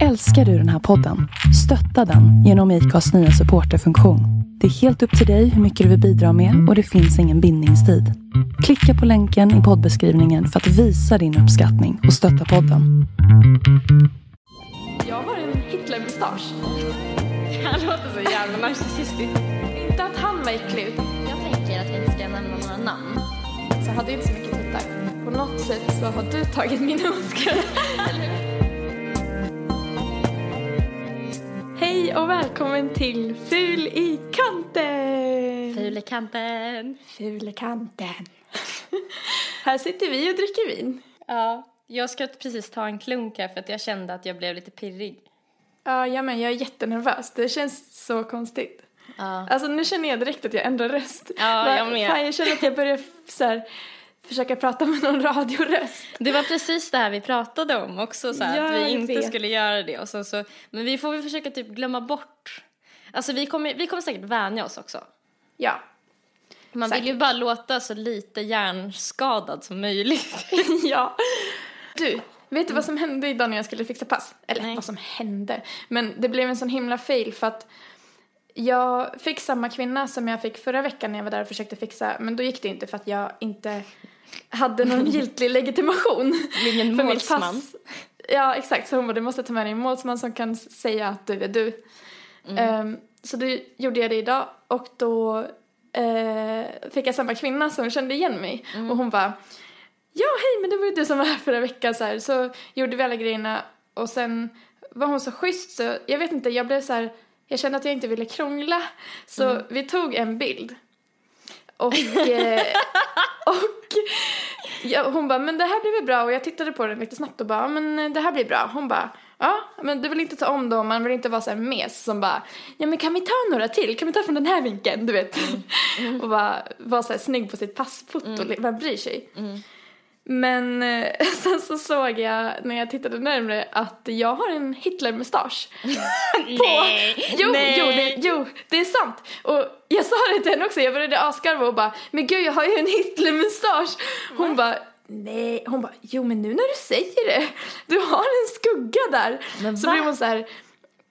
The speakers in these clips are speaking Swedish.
Älskar du den här podden? Stötta den genom IKAs nya supporterfunktion. Det är helt upp till dig hur mycket du vill bidra med och det finns ingen bindningstid. Klicka på länken i poddbeskrivningen för att visa din uppskattning och stötta podden. Jag har en Hitlermustasch. Han låter så jävla narcissistisk. Inte att han var äcklig, Jag tänker att vi inte ska nämna några namn. så hade jag inte så mycket tuttar. På något sätt så har du tagit min Oscar. Hej och välkommen till Ful i kanten! Fulekanten. Ful i kanten. här sitter vi och dricker vin. Ja, jag ska precis ta en klunk här för att jag kände att jag blev lite pirrig. Ja, jag men jag är jättenervös. Det känns så konstigt. Ja. Alltså nu känner jag direkt att jag ändrar röst. Ja, jag med. Fan, jag känner att jag börjar så här, försöka prata med någon radioröst. Det var precis det här vi pratade om också, så här, Ja, att vi inte vet. skulle göra det. Och så, så, men vi får väl försöka typ glömma bort. Alltså vi kommer, vi kommer säkert vänja oss också. Ja. Man vill ju Säkert. bara låta så lite hjärnskadad som möjligt. ja. Du, vet du vad som hände idag när jag skulle fixa pass? Eller Nej. vad som hände? Men det blev en sån himla fail för att jag fick samma kvinna som jag fick förra veckan när jag var där och försökte fixa. Men då gick det inte för att jag inte hade någon giltig legitimation. Ingen för mitt målsman. pass. Ja, exakt. Så hon bara, du måste ta med dig en målsman som kan säga att du är du. Ehm, så då gjorde jag det idag och då eh, fick jag samma kvinna som kände igen mig. Och hon bara, ja hej men det var ju du som var här förra veckan så här. Så gjorde vi alla grejerna och sen var hon så schysst så jag vet inte, jag blev så här, jag kände att jag inte ville krångla. Så vi tog en bild. Och, eh, och ja, hon bara, men det här blir väl bra och jag tittade på den lite snabbt och bara, "Ja, men eh, det här blir bra. Hon bara, ja men du vill inte ta om då, man vill inte vara så här mes som bara, ja men kan vi ta några till? Kan vi ta från den här vinkeln? Du vet. och bara vara så här snygg på sitt passfoto, vem bryr sig? Men eh, sen så såg jag när jag tittade närmare att jag har en Hitler-mustasch. Nej, Jo, nej. jo, det, jo, det är sant. Och jag sa det till henne också, jag började asgarva och bara, men gud jag har ju en Hitler-mustasch. Hon bara, nej, hon bara, jo men nu när du säger det, du har en skugga där. Men så va? blev hon så här,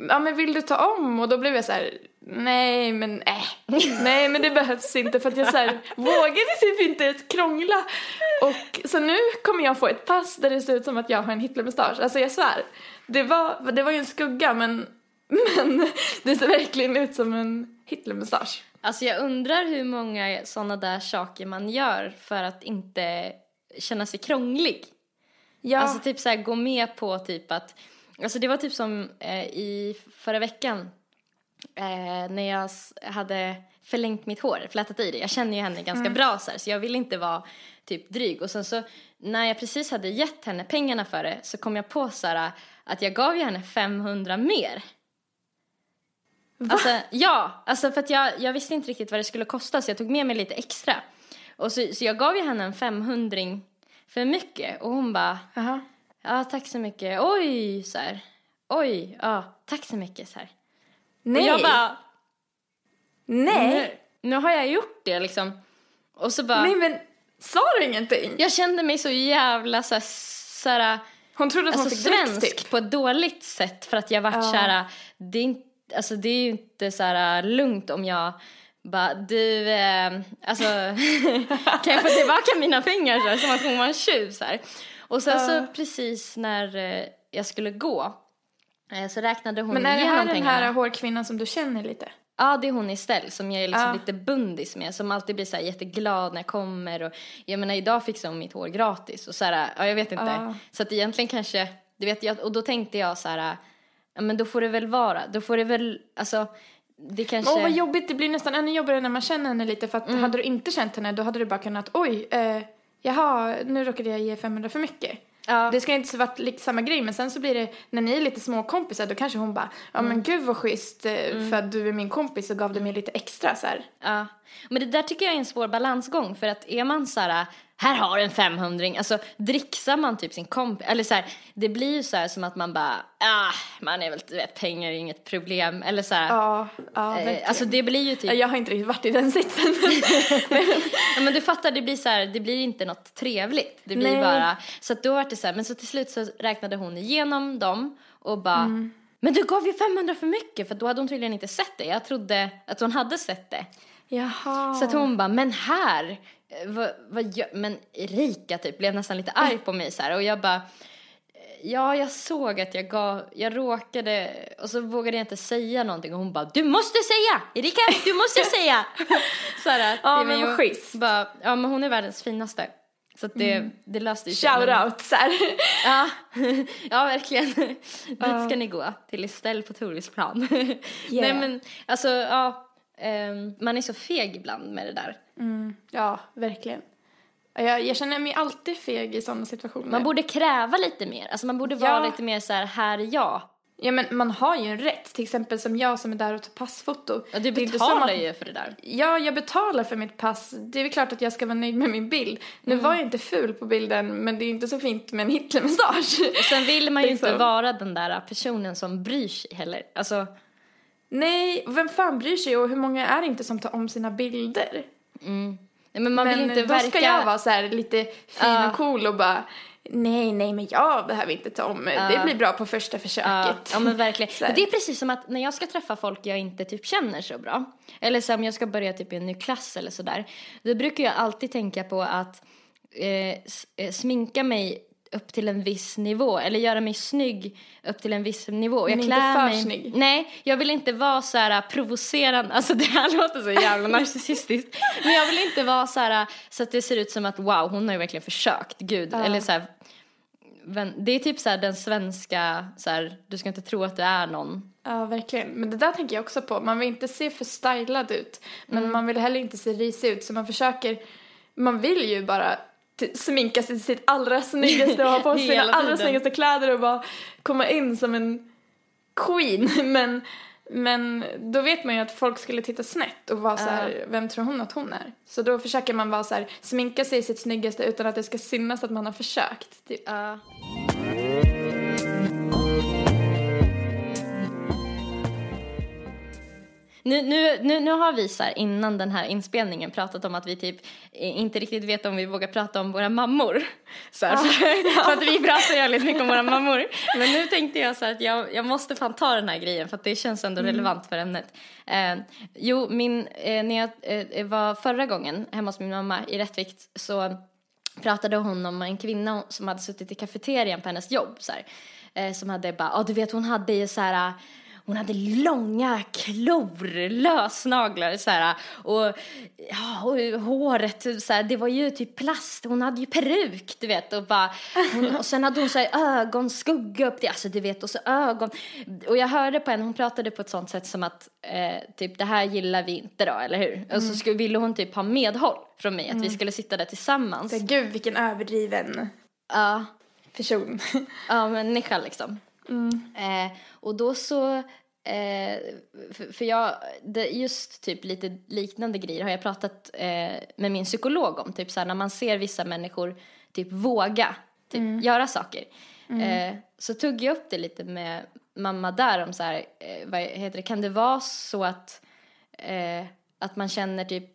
ja men vill du ta om? Och då blev jag så här, nej men äh, nej men det behövs inte för att jag så här, vågade typ inte krångla. Och så nu kommer jag få ett pass där det ser ut som att jag har en Hitler-mustasch. Alltså jag svär. Det var, det var ju en skugga men, men det ser verkligen ut som en Hitler-mustasch. Alltså jag undrar hur många sådana där saker man gör för att inte känna sig krånglig. Ja, Alltså typ så här gå med på typ att, alltså det var typ som eh, i förra veckan eh, när jag hade förlängt mitt hår, flätat i det. Jag känner ju henne ganska bra så här, så jag vill inte vara typ dryg. Och sen så när jag precis hade gett henne pengarna för det så kom jag på så här att jag gav ju henne 500 mer. Alltså, ja, alltså för att jag, jag visste inte riktigt vad det skulle kosta så jag tog med mig lite extra. Och så, så jag gav ju henne en 500 för mycket och hon bara, ja tack så mycket, oj så här. oj, ja tack så mycket så här. Nej, Och jag bara, nej, nu, nu har jag gjort det liksom. Och så bara, nej men sa du ingenting? jag kände mig så jävla så här, så här Hon trodde att hon alltså fick svensk typ. på ett dåligt sätt för att jag vart Ja. så här, det är inte, alltså det är ju inte så här lugnt om jag bara, du, eh, alltså kan jag få tillbaka mina pengar så här, som att hon var en tjuv så här. Och sen Ja. så precis när eh, jag skulle gå så räknade hon Men är det igenom här den pengarna. här hårkvinnan som du känner lite? Ja, det är hon Estelle som jag är liksom Ja. lite bundis med. Som alltid blir så här jätteglad när jag kommer. Och, jag menar, idag fixade hon mitt hår gratis. Och så här, ja, jag vet inte. Ja. Så att egentligen kanske, du vet, jag, och då tänkte jag så här, ja men då får det väl vara. Då får det väl, alltså, det kanske... Åh vad jobbigt, det blir nästan ännu jobbigare när man känner henne lite för att Mm. hade du inte känt henne då hade du bara kunnat oj, eh, jaha, nu råkade jag ge 500 för mycket. Ja. Det ska inte varit lite samma grej men sen så blir det, när ni är lite små kompisar då kanske hon bara, ja Mm. men gud vad schysst eh, för att du är min kompis och gav dig mig lite extra så här. Ja, men det där tycker jag är en svår balansgång för att är man så här, här har en 500 alltså dricksar man typ sin kompis, eller så här, det blir ju så här som att man bara, ah, man är väl, du vet, pengar är inget problem, eller så här, Ja, ja eh, alltså det blir ju typ, Jag har inte riktigt varit i den sitsen. ja, men du fattar, det blir så här, det blir inte något trevligt, det blir Nej. bara, så att då var det så här, men så till slut så räknade hon igenom dem och bara men du gav ju 500 för mycket för då hade hon tydligen inte sett det. Jag trodde att hon hade sett det. Jaha. Så att hon bara, men här, vad, vad gör, men Erika typ blev nästan lite arg på mig så här och jag bara, "Eh, ja jag såg att jag gav, jag råkade, och så vågade jag inte säga någonting och hon bara, du måste säga, Erika, du måste säga. så här, Ja, men vad schysst. Bara, ja men hon är världens finaste. Så att det, det löste ju sig. Shout-out så här. Ja, ja verkligen. Dit ska ni gå, till Estelle på Torgsplan. Nej men alltså, ja, ehm, man är så feg ibland med det där. Ja, verkligen. Jag, jag känner mig alltid feg i sådana situationer. Man borde kräva lite mer, alltså man borde vara Ja. lite mer så här, här är jag. Ja men man har ju en rätt, till exempel som jag som är där och tar passfoto. Ja, du betalar att- ju för det där. Ja, jag betalar för mitt pass. Det är väl klart att jag ska vara nöjd med min bild. Nu Mm. var jag inte ful på bilden, men det är inte så fint med en Hitlermustasch. Och sen vill man ju Liksom. inte vara den där personen som bryr sig heller. Alltså, Nej, vem fan bryr sig och hur många är det inte som tar om sina bilder? Nej, men man men vill inte då verka... ska jag vara så här lite fin Ja. och cool och bara nej, nej, men jag behöver inte ta om. Det blir bra på första försöket. ja men verkligen. Men det är precis som att när jag ska träffa folk jag inte typ känner så bra. Eller så om jag ska börja typ i en ny klass eller sådär. Då brukar jag alltid tänka på att eh, eh, sminka mig upp till en viss nivå eller göra mig snygg upp till en viss nivå. Men jag inte för mig... snygg. Nej, jag vill inte vara så här provocerande. Alltså det här låter så jävla narcissistiskt. Men jag vill inte vara så här så att det ser ut som att wow, hon har ju verkligen försökt. Gud, eller så här det är typ så här den svenska, så här, du ska inte tro att du är någon. Ja, verkligen. Men det där tänker jag också på. Man vill inte se för stylad ut, men Mm. man vill heller inte se risig ut, så man försöker, man vill ju bara sminka sig till sitt allra snyggaste och ha på sig sina allra snyggaste kläder och bara komma in som en queen. Men, men då vet man ju att folk skulle titta snett och vara så här, vem tror hon att hon är? Så då försöker man vara så här, sminka sig sitt snyggaste utan att det ska synas att man har försökt. Typ. Nu, nu, nu, nu har vi så här, innan den här inspelningen pratat om att vi typ eh, inte riktigt vet om vi vågar prata om våra mammor. Så här, för, för att vi pratar jävligt mycket om våra mammor. Men nu tänkte jag så här att jag, jag måste fan ta den här grejen för att det känns ändå relevant för ämnet. Eh, jo, min, eh, när jag eh, var förra gången hemma hos min mamma i Rättvik så pratade hon om en kvinna som hade suttit i kafeterian på hennes jobb så här, eh, som hade bara, ja du vet hon hade ju så här hon hade långa klor, lösnaglar så här, och, ja, och håret, så här, det var ju typ plast, hon hade ju peruk, du vet, och, bara, hon, och sen hade hon så här ögonskugga upp till, alltså du vet, och så ögon, och jag hörde på henne, hon pratade på ett sånt sätt som att, eh, typ det här gillar vi inte då, eller hur? Och så skulle, ville hon typ ha medhåll från mig, att vi skulle sitta där tillsammans. Gud vilken överdriven Ja, person. ja människa liksom. Eh, och då så, eh, för, för jag, just typ lite liknande grejer har jag pratat eh, med min psykolog om. Typ såhär när man ser vissa människor typ våga typ, göra saker. Eh, så tog jag upp det lite med mamma där om så här, eh, vad heter det, kan det vara så att, eh, att man känner typ,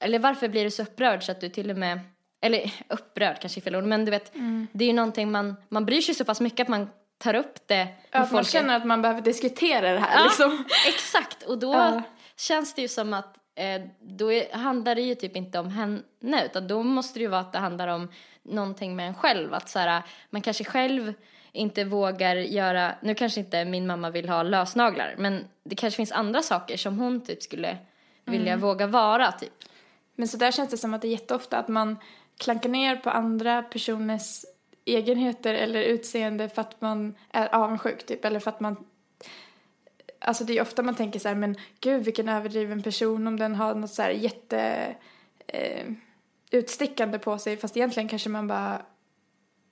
eller varför blir du så upprörd så att du till och med eller upprörd kanske är fel ord, men du vet, det är ju någonting man, man bryr sig så pass mycket att man tar upp det med Att man känner att man behöver diskutera det här Ja, liksom. exakt, och då Ja. känns det ju som att eh, då är, handlar det ju typ inte om henne, utan då måste det ju vara att det handlar om någonting med en själv, att så här, man kanske själv inte vågar göra, nu kanske inte min mamma vill ha lösnaglar, men det kanske finns andra saker som hon typ skulle vilja våga vara typ. Men så där känns det som att det är jätteofta att man klankar ner på andra personers egenheter eller utseende för att man är avundsjuk typ eller för att man Alltså det är ofta man tänker så här, men gud vilken överdriven person om den har något så här jätte eh, utstickande på sig fast egentligen kanske man bara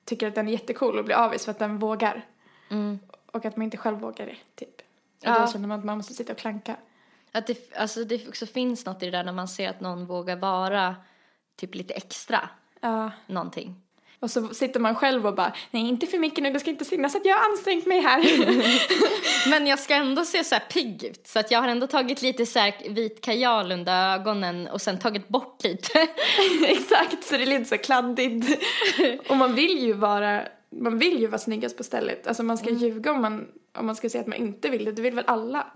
tycker att den är jättecool och blir avis för att den vågar. Och att man inte själv vågar det, typ. Och Ja. då känner man att man måste sitta och klanka. Att det, alltså det också finns något i det där när man ser att någon vågar vara typ lite extra Ja. någonting. Och så sitter man själv och bara, nej inte för mycket nu, det ska inte synas att jag har ansträngt mig här. Men jag ska ändå se så här pigg ut så att jag har ändå tagit lite så här vit kajal under ögonen och sen tagit bort lite. Exakt, så det är lite så kladdigt. och man vill ju vara man vill ju vara snyggast på stället. Alltså man ska Mm. ljuga om man, om man ska säga att man inte vill det. Det vill väl alla?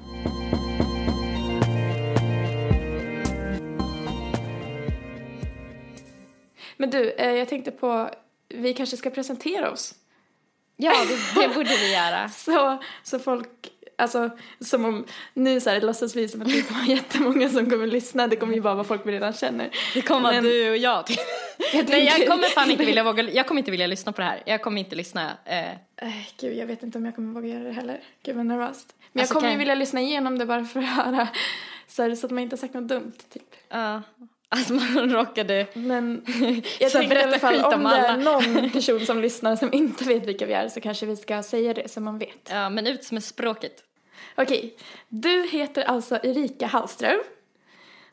Men du, eh, jag tänkte på, vi kanske ska presentera oss. Ja, det, det borde vi göra. Så, så folk, alltså som om, nu så här låtsas vi som att det kommer jättemånga som kommer lyssna. Det kommer ju bara vara folk vi redan känner. Det kommer vara du och jag till. Jag Nej, jag kommer fan inte vilja våga, jag kommer inte vilja lyssna på det här. Jag kommer inte lyssna. Eh, Äh, gud, jag vet inte om jag kommer våga göra det heller. Gud vad nervöst. Men Alltså, jag kommer kan- ju vilja lyssna igenom det bara för att höra så, här, så att man inte har sagt något dumt, typ. ja. Alltså man råkade... Men jag tänkte i alla fall om om det är någon person som lyssnar som inte vet vilka vi är så kanske vi ska säga det så man vet. Ja, men ut med språket. Okej, du heter alltså Erika Hallström.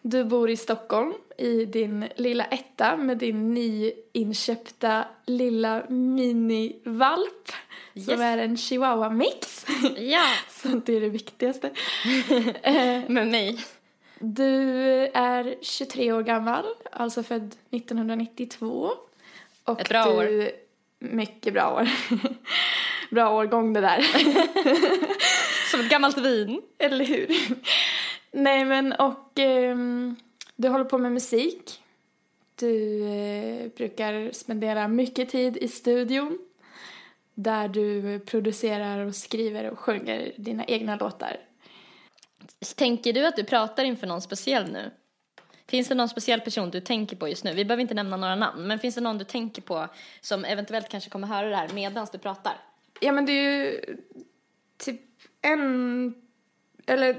Du bor i Stockholm i din lilla etta med din nyinköpta lilla minivalp som Yes. är en chihuahua-mix. Ja, Så det är det viktigaste. Eh, med mig. Du är 23 år gammal, alltså född 1992. Och Ett bra du, år. Mycket bra år. bra årgång det där. Som ett gammalt vin. Eller hur? Nej men och ehm, du håller på med musik. Du eh, brukar spendera mycket tid i studion. Där du producerar och skriver och sjunger dina egna låtar. Tänker du att du pratar inför någon speciell nu? Finns det någon speciell person du tänker på just nu? Vi behöver inte nämna några namn, men finns det någon du tänker på som eventuellt kanske kommer höra det här medan du pratar? Ja men det är ju typ en, eller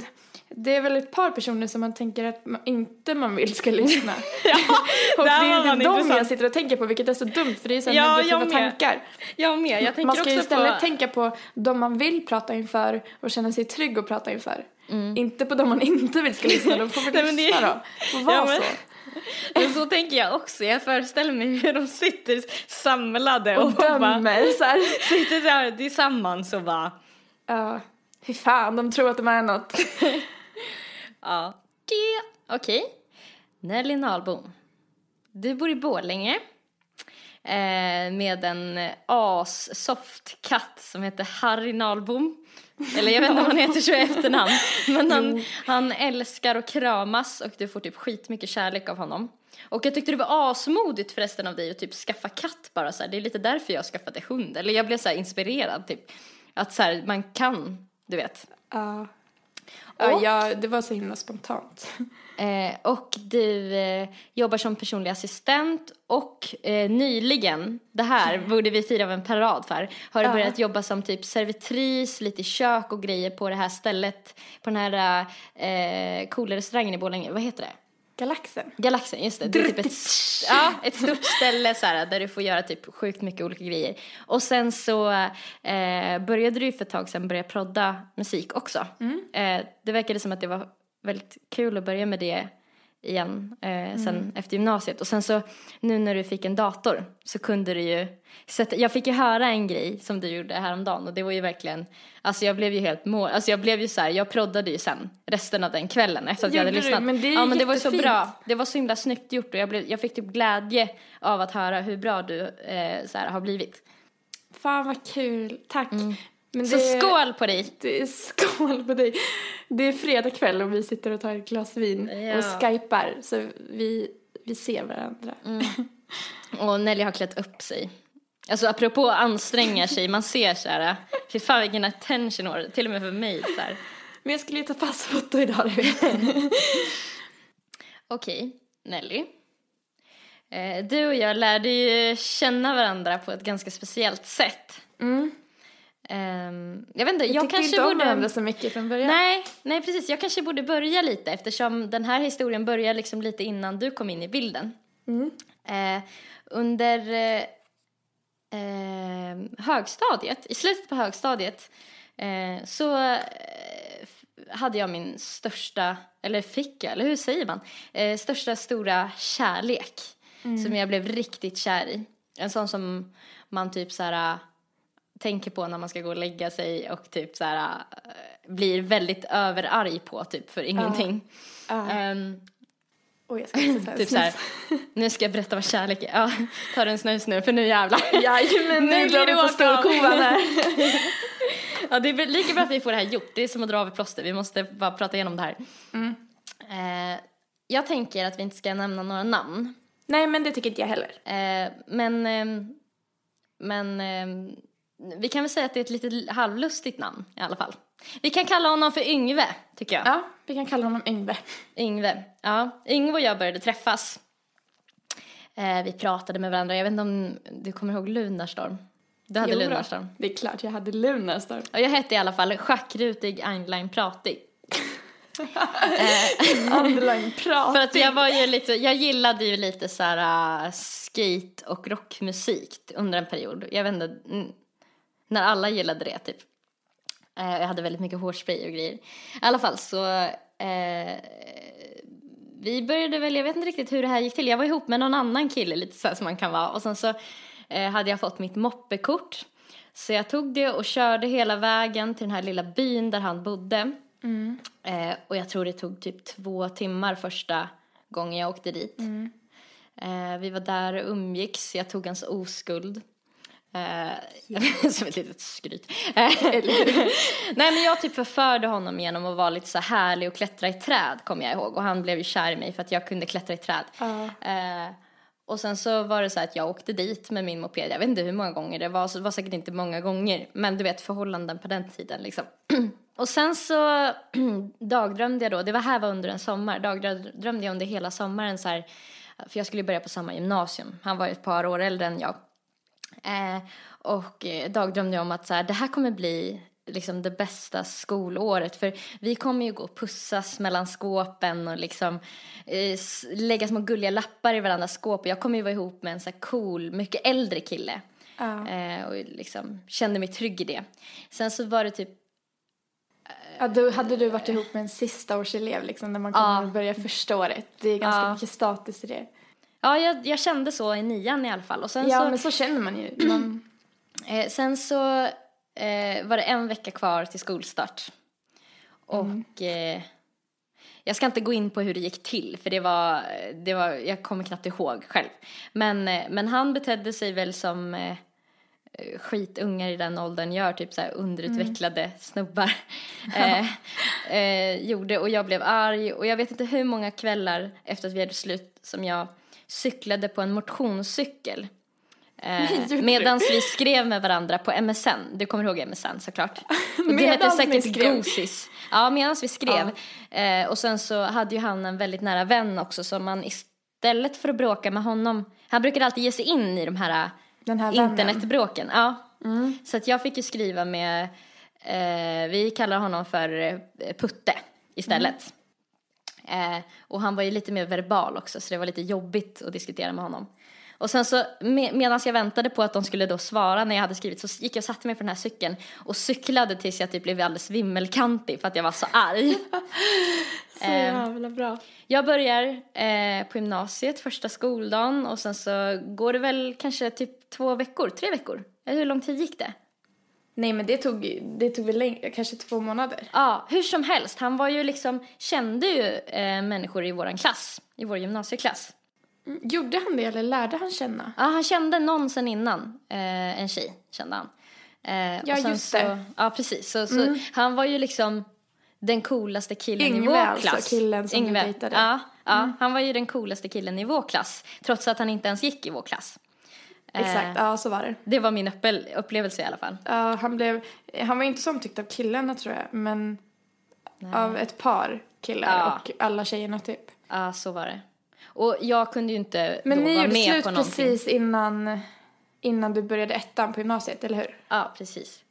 det är väl ett par personer som man tänker att man, inte man vill ska lyssna. och det är typ de intressant. jag sitter och tänker på vilket är så dumt för det är så Ja, negativa jag tankar. Jag med, jag tänker Man ska ju också istället på... tänka på de man vill prata inför och känna sig trygg att prata inför. Mm. Inte på de man inte vill ska lyssna, de får väl men det- lyssna då. Får vara Ja, men- så. Men så tänker jag också. Jag föreställer mig hur de sitter samlade och, Och dömer så här. sitter så här tillsammans och bara Ja, fy fan, de tror att de är något. Ja, det... Okej. Nelly Nahlbom. Du bor i Borlänge. Eh, med en as-soft katt som heter Harry Nahlbom. Eller jag vet inte om han heter så i efternamn. Men han, han älskar att kramas och du får typ skitmycket kärlek av honom. Och jag tyckte det var asmodigt förresten av dig att typ skaffa katt bara så här. Det är lite därför jag skaffade hund. Eller jag blev så inspirerad typ. Att så här, man kan, du vet. Ja. Ja, Och- ja, det var så himla spontant. Eh, och du eh, jobbar som personlig assistent och eh, nyligen, det här borde vi fira av en parad för, har du Ja. börjat jobba som typ servitris, lite i kök och grejer på det här stället, på den här eh, coola restaurangen i Borlänge, vad heter det? Galaxen. Galaxen, just det. Det är typ ett, ja, ett stort ställe så här, där du får göra typ sjukt mycket olika grejer. Och sen så eh, började du för ett tag sedan börja prodda musik också. Eh, det verkade som att det var väldigt kul att börja med det igen eh, sen efter gymnasiet. Och sen så nu när du fick en dator så kunde du ju sätta, jag fick ju höra en grej som du gjorde häromdagen och det var ju verkligen, alltså jag blev ju helt mål, alltså jag blev ju så här, jag proddade ju sen resten av den kvällen efter att jag hade Gjorde du? lyssnat. Men det är ja men det var ju så bra, det var så himla snyggt gjort och jag, blev, jag fick typ glädje av att höra hur bra du eh, så här, har blivit. Fan vad kul, tack. Men Mm. Så det, skål på dig! Det är skål på dig. Det är fredag kväll och vi sitter och tar ett glas vin Ja. och skypar så vi, vi ser varandra. Mm. Och Nelly har klätt upp sig. Alltså apropå anstränga sig, man ser så här, fy fan vilken attention har, till och med för mig så här. Men jag skulle ju ta passfoto idag, du vet. Okej, Nelly. Eh, du och jag lärde ju känna varandra på ett ganska speciellt sätt. Mm. Ehm, jag vet inte, Jag, jag, kanske inte om borde... varandra så mycket från början. Nej, nej precis. Jag kanske borde börja lite eftersom den här historien börjar liksom lite innan du kom in i bilden. Mm. Eh, under eh, eh, högstadiet, i slutet på högstadiet, så eh, hade jag min största, eller fick jag, eller hur säger man, eh, största stora kärlek som jag blev riktigt kär i. En sån som man typ så här äh, tänker på när man ska gå och lägga sig och typ så här äh, blir väldigt överarg på typ för ingenting. Ja. Ehm, Oj, jag ska ta Typ så här, snus. nu ska jag berätta vad kärlek är. Ja, ta en snus nu för nu jävlar. Jajamän, Nu nu blir det åka storkovan här. Ja, det är lika bra att vi får det här gjort. Det är som att dra av ett plåster. Vi måste bara prata igenom det här. Mm. Eh, jag tänker att vi inte ska nämna några namn. Nej, men det tycker inte jag heller. Eh, men ehm, men ehm, vi kan väl säga att det är ett lite halvlustigt namn i alla fall. Vi kan kalla honom för Yngve, tycker jag. Ja, vi kan kalla honom Yngve. Yngve. Ja, Yngve och jag började träffas. Eh, vi pratade med varandra. Jag vet inte om du kommer ihåg Lunarstorm? Du hade Jo Lunarstorm. Det är klart, jag hade Lunarstorm. Och jag hette i alla fall Schackrutig Einlein Pratig. Underline prat. För att jag var ju lite, jag gillade ju lite så här uh, skate och rockmusik under en period. Jag vet inte, när alla gillade det typ. Eh, jag hade väldigt mycket hårspray och grejer. I alla fall så, eh, vi började väl, jag vet inte riktigt hur det här gick till. Jag var ihop med någon annan kille lite så här som man kan vara. Och sen så eh, hade jag fått mitt moppekort. Så jag tog det och körde hela vägen till den här lilla byn där han bodde. Eh, och jag tror det tog typ två timmar första gången jag åkte dit. Eh, vi var där och umgicks, jag tog hans oskuld. Eh, som ett litet skryt. Nej men jag typ förförde honom genom att vara lite så härlig och klättra i träd kommer jag ihåg. Och han blev ju kär i mig för att jag kunde klättra i träd. Ja. Eh, och sen så var det så att jag åkte dit med min moped. Jag vet inte hur många gånger det var, så det var säkert inte många gånger. Men du vet förhållanden på den tiden liksom. och sen så dagdrömde jag då, det var här var under en sommar, dagdrömde jag under hela sommaren så här, för jag skulle börja på samma gymnasium. Han var ett par år äldre än jag. Eh, och eh, dagdrömde om att så här, det här kommer bli liksom det bästa skolåret. För vi kommer ju gå och pussas mellan skåpen och liksom eh, lägga små gulliga lappar i varandras skåp. Och jag kommer ju vara ihop med en så cool, mycket äldre kille. Ja. Eh, och liksom kände mig trygg i det. Sen så var det typ, Ja, då hade du varit ihop med en sista års elev liksom, när man kommer Ja. börja första året. Det är ganska Ja. mycket status i det. Ja jag, jag kände så i nian i alla fall. Och sen Ja, så, men så känner man ju. Man, Eh, sen så eh, var det en vecka kvar till skolstart. Och eh, jag ska inte gå in på hur det gick till för det var, det var jag kommer knappt ihåg själv. Men, eh, men han betedde sig väl som eh, skitungar i den åldern gör, typ så underutvecklade snubbar. eh, eh, gjorde och jag blev arg och jag vet inte hur många kvällar efter att vi hade slut som jag cyklade på en motionscykel. Eh? Medan vi skrev med varandra på MSN. Du kommer ihåg MSN såklart. Och det hette säkert. Gosis. Ja, medan vi skrev. Eh, och sen så hade ju han en väldigt nära vän också som man istället för att bråka med honom. Han brukade alltid ge sig in i de här den här vännen. internetbråken. Ja. Så att jag fick ju skriva med, eh, vi kallar honom för eh, Putte istället. Eh, och han var ju lite mer verbal också så det var lite jobbigt att diskutera med honom. Och sen så med, medan jag väntade på att de skulle då svara när jag hade skrivit så gick jag och satte mig på den här cykeln och cyklade tills jag typ blev alldeles vimmelkantig för att jag var så arg. Så jävla bra. Jag börjar eh, på gymnasiet första skoldagen och sen så går det väl kanske typ två veckor, tre veckor. Eller hur lång tid gick det? Nej, men det tog, det tog väl längre, kanske två månader. Ja, hur som helst. Han var ju liksom, kände ju eh, människor i våran klass, i vår gymnasieklass. Mm, Gjorde han det eller lärde han känna? Ja, han kände någon sen innan, eh, en tjej kände han. Eh, Ja, just så, det. Mm. Ja, precis. Så, så han var ju liksom den coolaste killen i Yngve vår alltså, klass. killen som du Yngve. dejtade. Mm. Ja, ja han var ju den coolaste killen i vår klass, trots att han inte ens gick i vår klass. Exakt, ja så var det. Det var min upplevelse i alla fall. Ja, han blev, han var inte så omtyckt av killarna tror jag, men av ett par killar Ja. och alla tjejerna typ. Ja, så var det. Och jag kunde ju inte Men då ni vara gjorde med slut på någonting. precis innan, innan du började ettan på gymnasiet, eller hur? Ja, precis.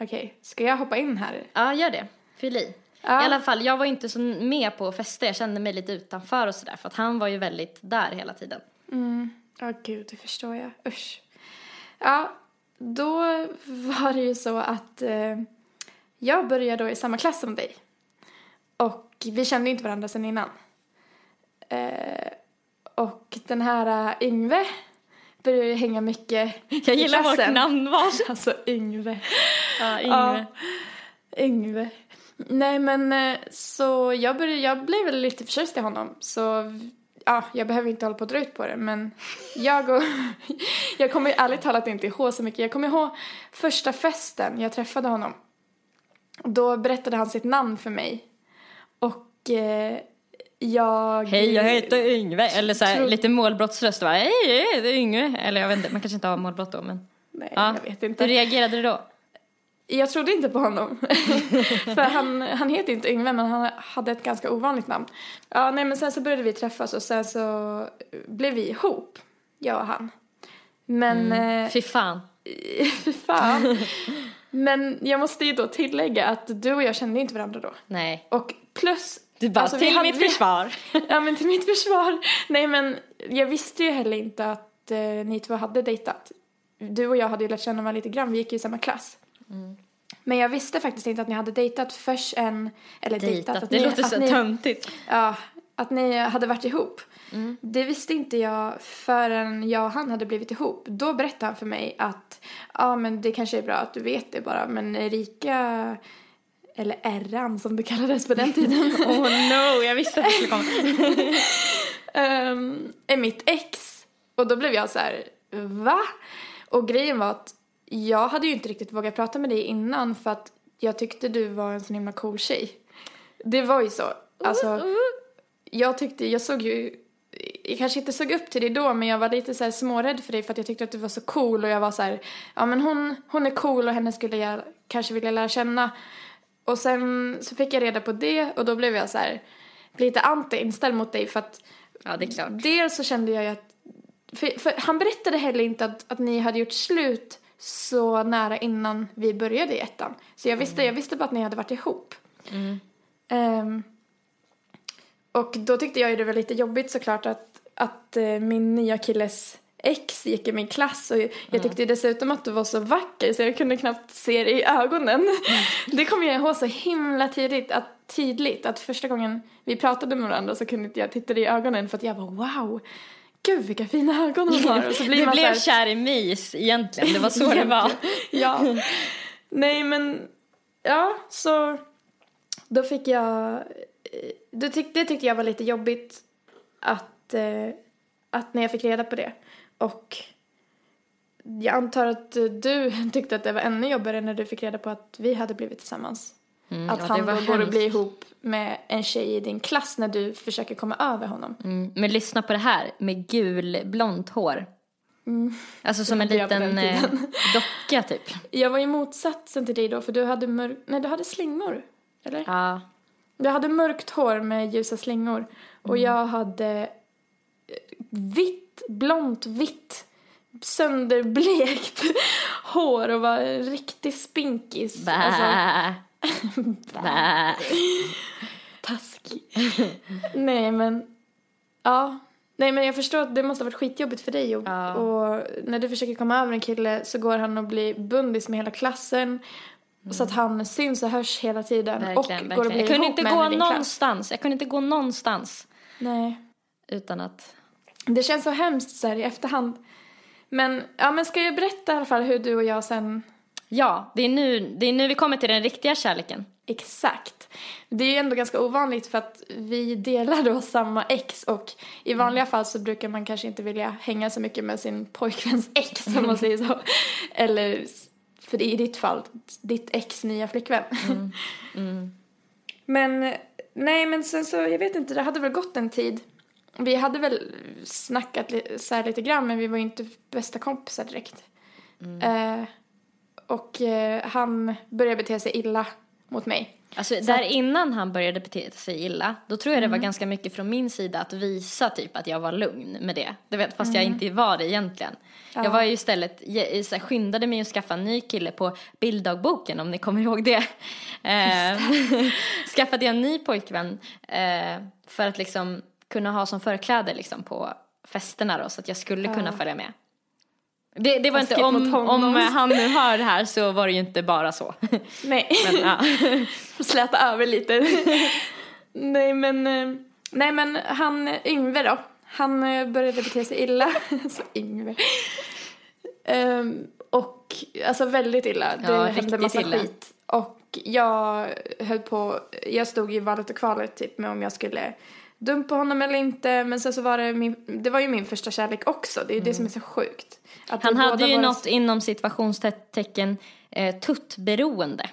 Okej, ska jag hoppa in här? Ja, gör det. Fyll i. Ja. I alla fall, jag var inte så med på fester. Jag kände mig lite utanför och sådär. För att han var ju väldigt där hela tiden. Ja, gud, det förstår jag. Usch. Ja, då var det ju så att eh, jag började då i samma klass som dig. Och vi kände inte varandra sedan innan. Eh, och den här uh, Yngve började ju hänga mycket Jag i gillar vårt namnval. Alltså Yngve. Ja, Ja, Yngve. Nej men eh, så jag, började, jag blev väl lite förtjust i honom så ja, jag behöver inte hålla på att dra ut på det men jag och jag kommer ärligt talat inte ihåg så mycket. Jag kommer ihåg första festen jag träffade honom. Då berättade han sitt namn för mig och eh, jag... Hej, jag heter Yngve. Eller så här, Tror- lite målbrottsröst. Hej, det är Yngve. Eller jag vet inte, man kanske inte har målbrott då men. Nej, Ja. jag vet inte. Hur reagerade du då? Jag trodde inte på honom. För han, han heter inte Yngve men han hade ett ganska ovanligt namn. Ja, nej men sen så började vi träffas och sen så blev vi ihop, jag och han. Men, eh, Fy fan. fy fan. Men jag måste ju då tillägga att du och jag kände inte varandra då. Nej. Och plus... Du bara, alltså, till hade- mitt försvar. Ja men till mitt försvar. Nej men jag visste ju heller inte att eh, ni två hade dejtat. Du och jag hade ju lärt känna varandra lite grann, vi gick ju i samma klass. Mm. Men jag visste faktiskt inte att ni hade dejtat förrän, eller dejtat, Dejtat. att Det ni, låter att så ni, töntigt. Ja, att ni hade varit ihop. Mm. Det visste inte jag förrän jag och han hade blivit ihop. Då berättade han för mig att ja men det kanske är bra att du vet det bara men Erika, eller Erran som det kallades på den tiden. Oh no, jag visste att det skulle komma. um, är mitt ex. Och då blev jag så här, va? Och grejen var att jag hade ju inte riktigt vågat prata med dig innan för att jag tyckte du var en sån himla cool tjej. Det var ju så. Alltså, jag tyckte, jag såg ju, jag kanske inte såg upp till dig då men jag var lite så här smårädd för dig för att jag tyckte att du var så cool och jag var så här, ja men hon, hon är cool och henne skulle jag kanske vilja lära känna. Och sen så fick jag reda på det och då blev jag så här lite anti-inställd mot dig för att Ja, det är klart. Dels så kände jag ju att, för, för han berättade heller inte att, att ni hade gjort slut så nära innan vi började i ettan. Så jag visste, jag visste bara att ni hade varit ihop. Ehm, och då tyckte jag ju det var lite jobbigt såklart att, att eh, min nya killes ex gick i min klass och jag tyckte dessutom att du var så vacker så jag kunde knappt se dig i ögonen. Det kommer jag ihåg så himla tidigt att, tydligt att första gången vi pratade med varandra så kunde inte jag titta dig i ögonen för att jag var wow, gud vilka fina ögon hon har. Och så blir Du blev här, kär i mys egentligen, det var så det var. ja. Nej men, ja så då fick jag, eh, det, tyck, det tyckte jag var lite jobbigt att, eh, att när jag fick reda på det. Och jag antar att du tyckte att det var ännu jobbigare när du fick reda på att vi hade blivit tillsammans. Mm, att ja, han då var går och hemskt. blir ihop med en tjej i din klass när du försöker komma över honom. Mm, men lyssna på det här, med gulblont hår. Alltså som en liten eh, docka typ. Jag var ju motsatsen till dig då för du hade mörk, nej du hade slingor. Eller? Ja. Du hade mörkt hår med ljusa slingor och jag hade eh, vitt, blont, vitt, sönderblekt hår och var en riktig spinkis. Alltså, Bä. taskig. Nej men, ja. Nej men jag förstår att det måste ha varit skitjobbigt för dig och, Ja. och när du försöker komma över en kille så går han och blir bundis med hela klassen. Så att han syns och hörs hela tiden Verkligen, och går och verkligen. blir Jag kunde ihop inte med gå i din klass. någonstans. Jag kunde inte gå någonstans Nej. utan att... Det känns så hemskt så här i efterhand. Men, ja men ska jag berätta i alla fall hur du och jag sen, Ja, det är nu, det är nu vi kommer till den riktiga kärleken. exakt. Det är ju ändå ganska ovanligt för att vi delar då samma ex och i vanliga fall så brukar man kanske inte vilja hänga så mycket med sin pojkväns ex om man säger så. Eller, för i ditt fall, ditt ex nya flickvän. Men, nej men sen så, jag vet inte, det hade väl gått en tid. Vi hade väl snackat li- så här lite grann men vi var ju inte bästa kompisar direkt. Eh, och eh, han började bete sig illa mot mig. Alltså där innan han började bete sig illa, då tror jag det var ganska mycket från min sida att visa typ att jag var lugn med det. Du vet, fast jag inte var det egentligen. Jag var ju istället, jag, så här, skyndade mig att skaffa en ny kille på bilddagboken om ni kommer ihåg det. Eh, skaffade jag en ny pojkvän eh, för att liksom kunna ha som förkläde liksom på festerna då så att jag skulle kunna följa med. Det, det var inte, om, om han nu hör det här så var det ju inte bara så. Nej, Men, ja. släta över lite. nej men, eh, nej men han Yngve då. Han eh, började bete sig illa. så Yngve. Ehm, och alltså väldigt illa. Det Ja, hände massa illa. skit. Och jag höll på, jag stod i valet och kvalet typ med om jag skulle dumpa honom eller inte. Men sen så var det min, det var ju min första kärlek också. Det är ju det som är så sjukt. Att Han hade ju var- något inom situationstecken eh, tuttberoende.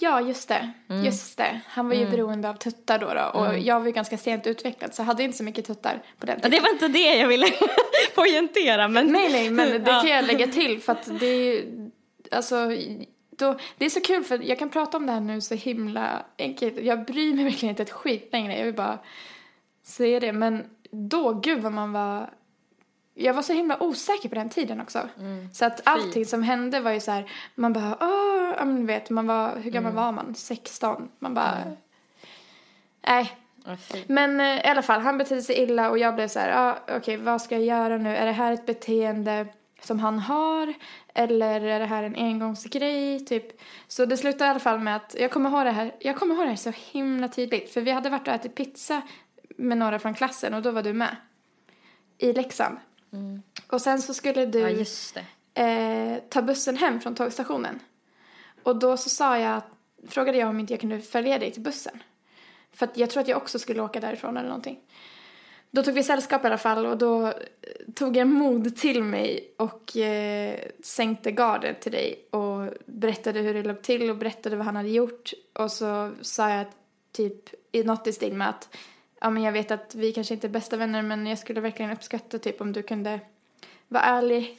Ja, just det. Mm. Just det. Han var ju beroende av tuttar då, då och jag var ju ganska sent utvecklad så jag hade inte så mycket tuttar på den tiden. det var inte det jag ville poängtera men Nej, nej, men det Ja. kan jag lägga till för att det är ju, alltså, då, det är så kul för jag kan prata om det här nu så himla enkelt. Jag bryr mig verkligen inte ett skit längre, jag vill bara säga det. Men då, gud vad man var, jag var så himla osäker på den tiden också. Så att allting som hände var ju så här, man bara, åh, ja men vet, man var, hur gammal var man? 16. Man bara, nej, Ja, fy. men eh, i alla fall, han betedde sig illa och jag blev så här, ah, okej vad ska jag göra nu? Är det här ett beteende som han har? Eller är det här en engångsgrej? Typ. Så det slutade i alla fall med att, jag kommer ihåg det här, jag kommer ihåg det här så himla tydligt. För vi hade varit och ätit pizza med några från klassen och då var du med. I Leksand. Och sen så skulle du ja eh, ta bussen hem från tågstationen. Och då så sa jag, frågade jag om inte jag kunde följa dig till bussen. För att jag tror att jag också skulle åka därifrån eller någonting. Då tog vi sällskap i alla fall och då eh, tog jag mod till mig och eh, sänkte garden till dig och berättade hur det låg till och berättade vad han hade gjort. Och så sa jag typ i något i stil med att ja men jag vet att vi kanske inte är bästa vänner men jag skulle verkligen uppskatta typ om du kunde vara ärlig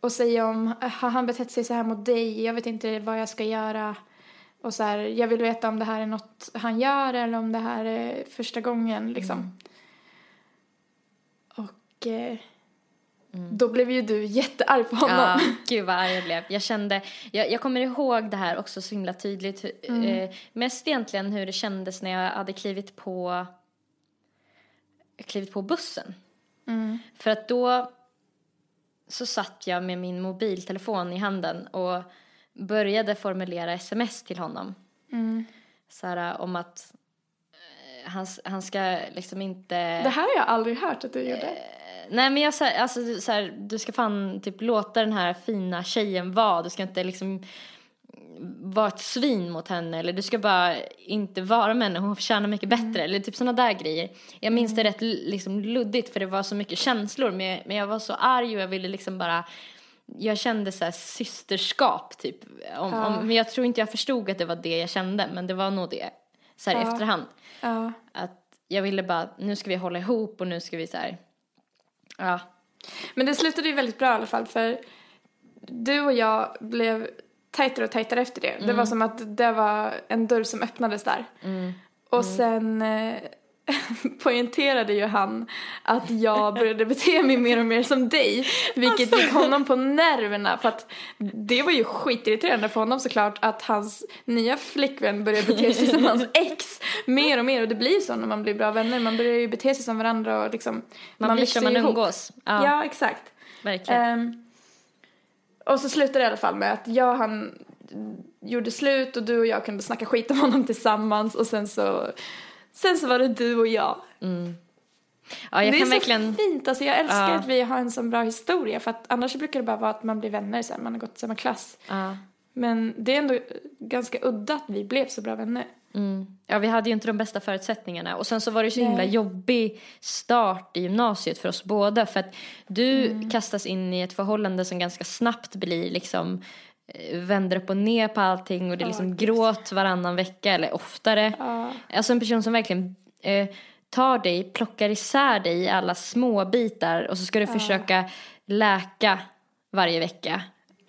och säga om har han betett sig så här mot dig, jag vet inte vad jag ska göra. Och så här, jag vill veta om det här är något han gör eller om det här är första gången liksom. Och eh, då blev ju du jättearg på honom. Ja, gud vad arg jag blev. Jag kände, jag, jag kommer ihåg det här också så himla tydligt. hur- Eh, mest egentligen hur det kändes när jag hade klivit på, klivit på bussen. Mm. För att då så satt jag med min mobiltelefon i handen och började formulera sms till honom. Mm. Så här, om att eh, han, han ska liksom inte... Det här har jag aldrig hört att du gjorde. Nej men jag sa, alltså så här, du ska fan typ låta den här fina tjejen vara. Du ska inte liksom vara ett svin mot henne eller du ska bara inte vara med henne, hon förtjänar mycket bättre eller typ sådana där grejer. Jag minns det rätt liksom luddigt för det var så mycket känslor men, men jag var så arg och jag ville liksom bara jag kände så här systerskap typ. Om, Ja. om, men jag tror inte jag förstod att det var det jag kände men det var nog det. Så här i Ja. efterhand. Ja. Att jag ville bara, nu ska vi hålla ihop och nu ska vi så här. Ja. Men det slutade ju väldigt bra i alla fall för du och jag blev tajtare och tajtare efter det. Det var som att det var en dörr som öppnades där. Och sen eh, poängterade ju han att jag började bete mig mer och mer som dig. Vilket gick honom på nerverna för att det var ju skitirriterande för honom såklart att hans nya flickvän började bete sig som hans ex mer och mer och det blir så när man blir bra vänner. Man börjar ju bete sig som varandra och liksom Man, blir växer som man ihop. umgås. Ja, Ja, exakt. verkligen. Ehm, och så slutade det i alla fall med att jag och han gjorde slut och du och jag kunde snacka skit om honom tillsammans och sen så, sen så var det du och jag. ja, jag det är verkligen... så fint, alltså jag älskar Ja. att vi har en så bra historia för att annars brukar det bara vara att man blir vänner sen, man har gått i samma klass. Ja. Men det är ändå ganska udda att vi blev så bra vänner. Mm. ja, vi hade ju inte de bästa förutsättningarna. Och sen så var det så himla Nej. jobbig start i gymnasiet för oss båda. För att du Mm. kastas in i ett förhållande som ganska snabbt blir liksom eh, vänder upp och ner på allting och det är liksom gud. gråt varannan vecka eller oftare. Ja. Alltså en person som verkligen eh, tar dig, plockar isär dig i alla små bitar och så ska du försöka läka varje vecka.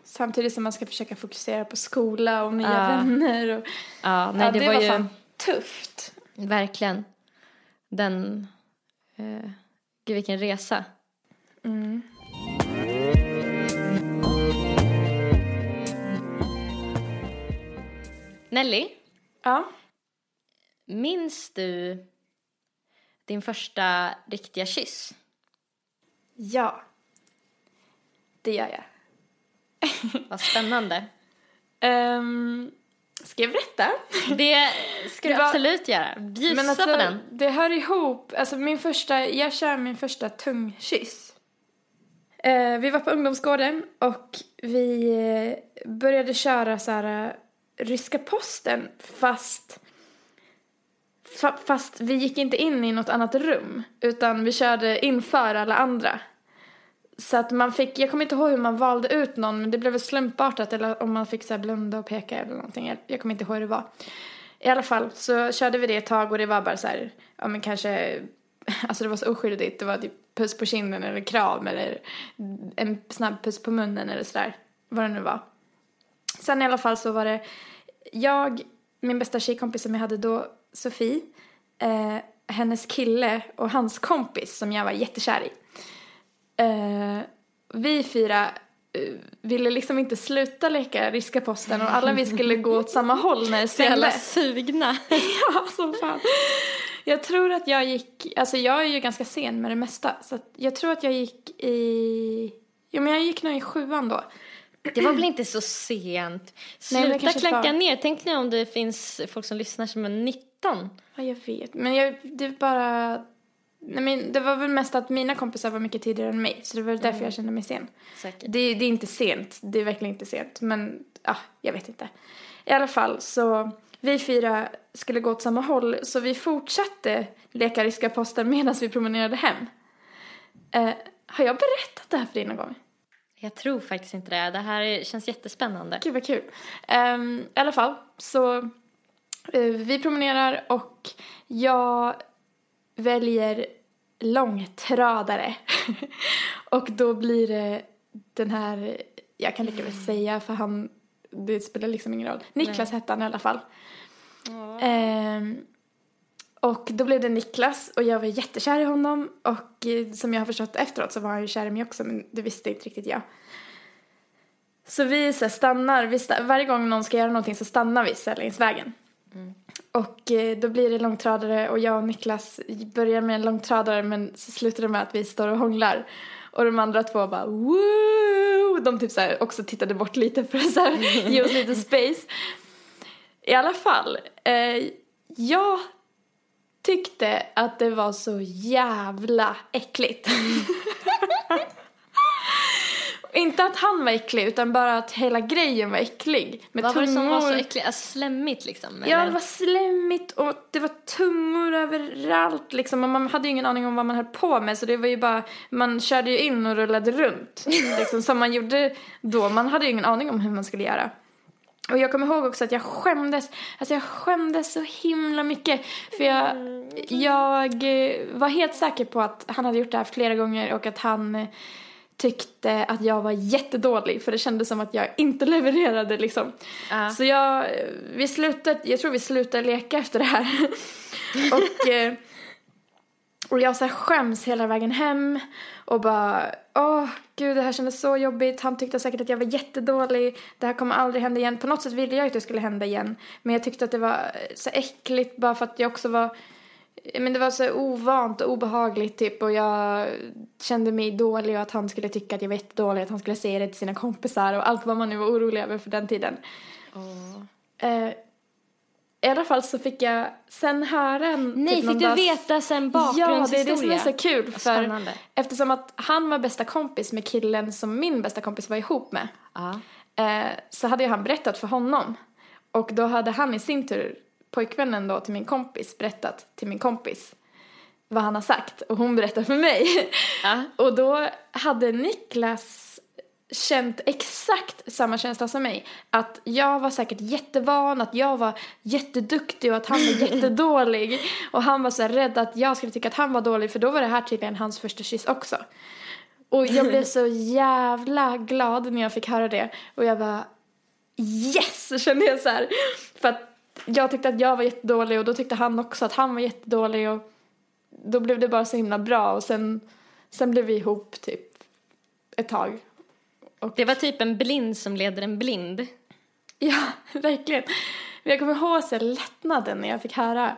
Samtidigt som man ska försöka fokusera på skola och nya Ja. vänner. Och, Ja, nej ja, det, det var, var ju fan tufft. verkligen den, eh, gud vilken resa. Mm. Nelly, Ja. minns du din första riktiga kyss? Ja. Det gör jag. Vad spännande. Um, ska jag berätta? Det ska du Det var- absolut göra. Bjussa Men alltså, på den. det hör ihop. Alltså min första, jag kör min första tungkyss. Eh, vi var på ungdomsgården och vi eh, började köra så här ryska posten fast fa- fast vi gick inte in i något annat rum utan vi körde inför alla andra. Så att man fick, jag kommer inte ihåg hur man valde ut någon men det blev väl slumpartat eller om man fick så här blunda och peka eller någonting. Jag, jag kommer inte ihåg hur det var. I alla fall så körde vi det ett tag och det var bara så här, ja men kanske, alltså det var så oskyldigt. Det var typ puss på kinden eller kram eller en snabb puss på munnen eller sådär. Vad det nu var. Sen i alla fall så var det jag, min bästa tjejkompis som jag hade då, Sofie, eh, hennes kille och hans kompis som jag var jättekär i. Eh, vi fyra eh, ville liksom inte sluta leka ryska posten och alla vi skulle gå åt samma håll när det Så jävla smällde. sugna. Ja, som fan. Jag tror att jag gick, alltså jag är ju ganska sen med det mesta så att jag tror att jag gick i, jo men jag gick nog i sjuan då. Det var väl inte så sent? Nej, Sluta kanske klanka var- ner. Tänk nu om det finns folk som lyssnar som är 19. Ja, jag vet. Men jag, det är bara... Nej, men det var väl mest att mina kompisar var mycket tidigare än mig. Så det var väl därför jag kände mig sen. Säkert. Det, det är inte sent. Det är verkligen inte sent. Men, ja, jag vet inte. I alla fall så... Vi fyra skulle gå åt samma håll. Så vi fortsatte leka ryska posten medan vi promenerade hem. Eh, har jag berättat det här för dig någon gång? Jag tror faktiskt inte det. Det här är- känns jättespännande. Gud vad kul. Ehm, I alla fall, så eh, vi promenerar och jag väljer långtradare. och då blir det den här, jag kan lika väl säga för han, det spelar liksom ingen roll. Niklas hette han i alla fall. Ehm, och då blev det Niklas och jag var jättekär i honom och eh, som jag har förstått efteråt så var han ju kär i mig också men det visste inte riktigt jag. Så vi så stannar, vi sta- varje gång någon ska göra någonting så stannar vi så längs vägen. Och eh, då blir det långtradare och jag och Niklas börjar med en långtradare men så slutar det med att vi står och hånglar. Och de andra två bara woo! De typ så här också tittade bort lite för att så här, ge oss lite space. I alla fall, eh, jag tyckte att det var så jävla äckligt. Inte att han var äcklig utan bara att hela grejen var äcklig. Med Vad var det som var så tungor. äckligt? Alltså, slemmigt liksom? Ja, eller? det var slemmigt och det var tungor överallt liksom. Och man hade ju ingen aning om vad man höll på med så det var ju bara, man körde ju in och rullade runt. liksom som man gjorde då. Man hade ju ingen aning om hur man skulle göra. Och jag kommer ihåg också att jag skämdes, alltså jag skämdes så himla mycket. För jag, jag eh, var helt säker på att han hade gjort det här flera gånger och att han tyckte att jag var jättedålig för det kändes som att jag inte levererade liksom. Ja. Så jag, vi slutade, jag tror vi slutade leka efter det här. och, eh, och jag så här skäms hela vägen hem och bara, åh gud det här kändes så jobbigt. Han tyckte säkert att jag var jättedålig. Det här kommer aldrig hända igen. På något sätt ville jag att det skulle hända igen. Men jag tyckte att det var så äckligt bara för att jag också var men det var så ovant och obehagligt typ och jag kände mig dålig och att han skulle tycka att jag var jättedålig, att han skulle säga det till sina kompisar och allt vad man nu var orolig över för den tiden. Eh, I alla fall så fick jag sen höra en Nej, typ fick du veta sen Ja, det är bakgrundshistoria? det som är så kul för spännande. eftersom att han var bästa kompis med killen som min bästa kompis var ihop med Ja. eh, så hade ju han berättat för honom. Och då hade han i sin tur, pojkvännen då till min kompis, berättat till min kompis vad han har sagt. Och hon berättade för mig. Ja. och då hade Niklas känt exakt samma känsla som mig. Att jag var säkert jättevan, att jag var jätteduktig och att han var jättedålig. Och han var så här rädd att jag skulle tycka att han var dålig för då var det här tydligen hans första kyss också. Och jag blev så jävla glad när jag fick höra det. Och jag bara yes, kände jag så här. För att jag tyckte att jag var jättedålig och då tyckte han också att han var jättedålig och då blev det bara så himla bra och sen, sen blev vi ihop typ ett tag. Det var typ en blind som leder en blind. Ja, verkligen. Men jag kommer ihåg så lättnaden när jag fick höra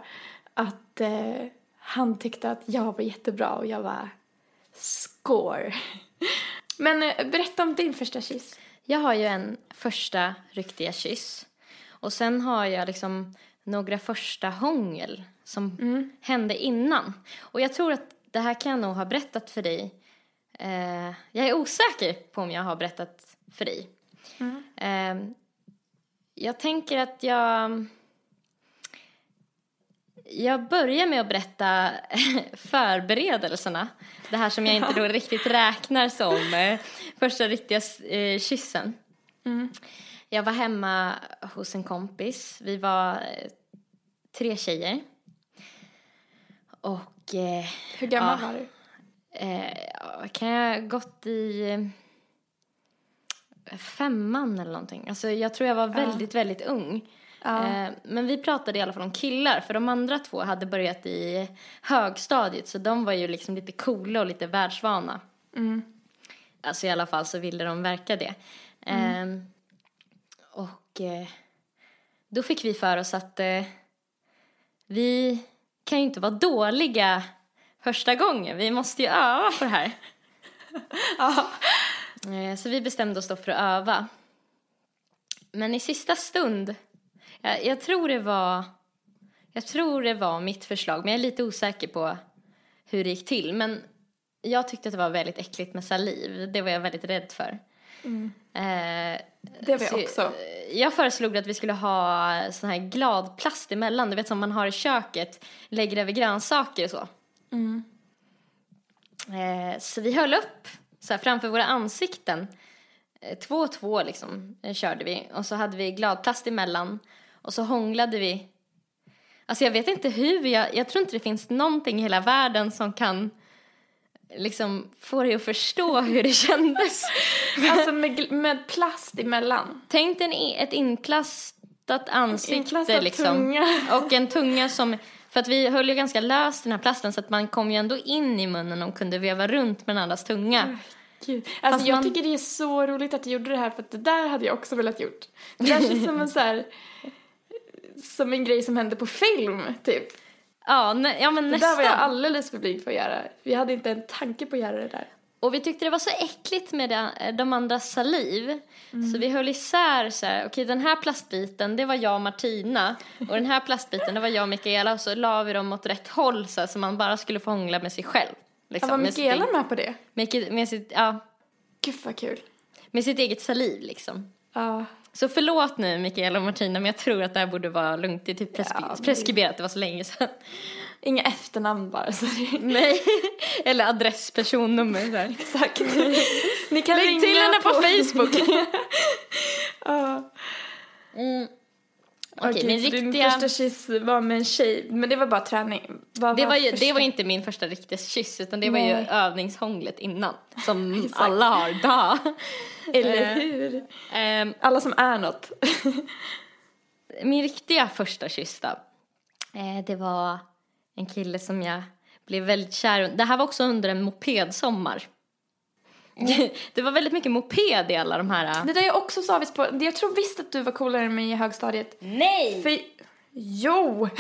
att eh, han tyckte att jag var jättebra och jag var score. Men eh, berätta om din första kyss. Jag har ju en första riktiga kyss. Och sen har jag liksom några första hångel som hände innan. Och jag tror att det här kan jag nog ha berättat för dig. Eh, jag är osäker på om jag har berättat för dig. Eh, jag tänker att jag... Jag börjar med att berätta förberedelserna. Det här som jag inte då riktigt räknar som eh, första riktiga eh, kyssen. Mm. Jag var hemma hos en kompis. Vi var eh, tre tjejer. Och... Eh, Hur gammal Ja. var du? eh, ja, kan jag gått i eh, femman eller någonting. Alltså jag tror jag var väldigt, väldigt ung. Ja. Eh, men vi pratade i alla fall om killar, för de andra två hade börjat i högstadiet, så de var ju liksom lite coola och lite världsvana. Mm. Alltså i alla fall så ville de verka det. Eh, och eh, då fick vi för oss att eh, vi kan ju inte vara dåliga första gången, vi måste ju öva på det här. Ja. Eh, Så vi bestämde oss då för att öva. Men i sista stund, jag, jag tror det var, jag tror det var mitt förslag, men jag är lite osäker på hur det gick till. Men jag tyckte att det var väldigt äckligt med saliv, det var jag väldigt rädd för. Eh, Det var så- jag också. Jag föreslog att vi skulle ha sån här gladplast emellan, du vet som man har i köket, lägger över grönsaker och så. Mm. Eh, så vi höll upp så här, framför våra ansikten. Eh, två och två liksom eh, körde vi. Och så hade vi gladplast emellan. Och så hånglade vi. Alltså jag vet inte hur, jag, jag tror inte det finns någonting i hela världen som kan liksom få dig att förstå hur det kändes. Alltså med, med plast emellan. Tänk dig ett inplastat ansikte Inplastad liksom. tunga. Och en tunga som, för att vi höll ju ganska löst den här plasten så att man kom ju ändå in i munnen och kunde veva runt med den andras tunga. Gud. Alltså Fast jag man- tycker det är så roligt att du gjorde det här för att det där hade jag också velat gjort. Det där känns som en så här, som en grej som hände på film typ. Ja, nä, ja men Det nästan. där var jag alldeles för blyg för att göra. Vi hade inte en tanke på att göra det där. Och vi tyckte det var så äckligt med det, de andras saliv. Mm. Så vi höll isär så här, okej den här plastbiten det var jag och Martina. Och den här plastbiten det var jag och Mikaela. Och så la vi dem åt rätt håll så, här, så man bara skulle få hångla med sig själv. Ja, Liksom, var med, Mikaela eget- med på det? med, med, sitt, ja, Gud vad kul. med sitt eget saliv liksom. Ja. Så förlåt nu Mikaela och Martina men jag tror att det här borde vara lugnt. Det är typ preskri- Ja, preskriberat, det var så länge sedan. Inga efternamn bara. Så det Nej, eller adress, personnummer så här. exakt. Ni kan Lägg ringa till henne på Facebook. Ja. Mm. Okej, Okej, min så din riktiga... första kyss var med en tjej, men det var bara träning. Vad Det var, ju, första? det var inte min första riktiga kyss utan det var ju Nej. övningshånglet innan. Som alla har, da. Eller Eh. hur? Ehm, Alla som är något. min riktiga första kyss då. Eh, det var en kille som jag blev väldigt kär i. Det här var också under en mopedsommar. det var väldigt mycket moped i alla de här... Det där jag också så avis på. Jag tror visst att du var coolare än mig i högstadiet. Nej! För... Jo!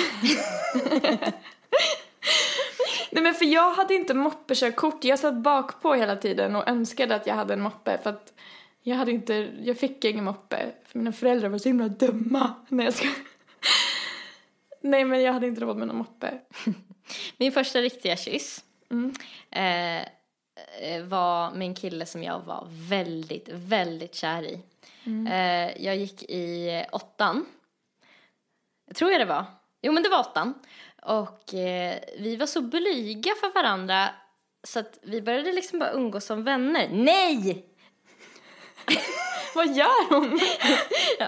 Nej men för jag hade inte moppekörkort. Jag satt bak på hela tiden och önskade att jag hade en moppe för att jag hade inte, jag fick ingen moppe. För mina föräldrar var så himla dumma. Nej jag ska... Nej men jag hade inte råd med någon moppe. Min första riktiga kyss Mm. eh, var med en kille som jag var väldigt, väldigt kär i. Eh, jag gick i åttan. Tror jag det var. Jo, men det var åttan. Och eh, vi var så blyga för varandra så att vi började liksom bara umgås som vänner. Nej! Vad gör hon? Ja,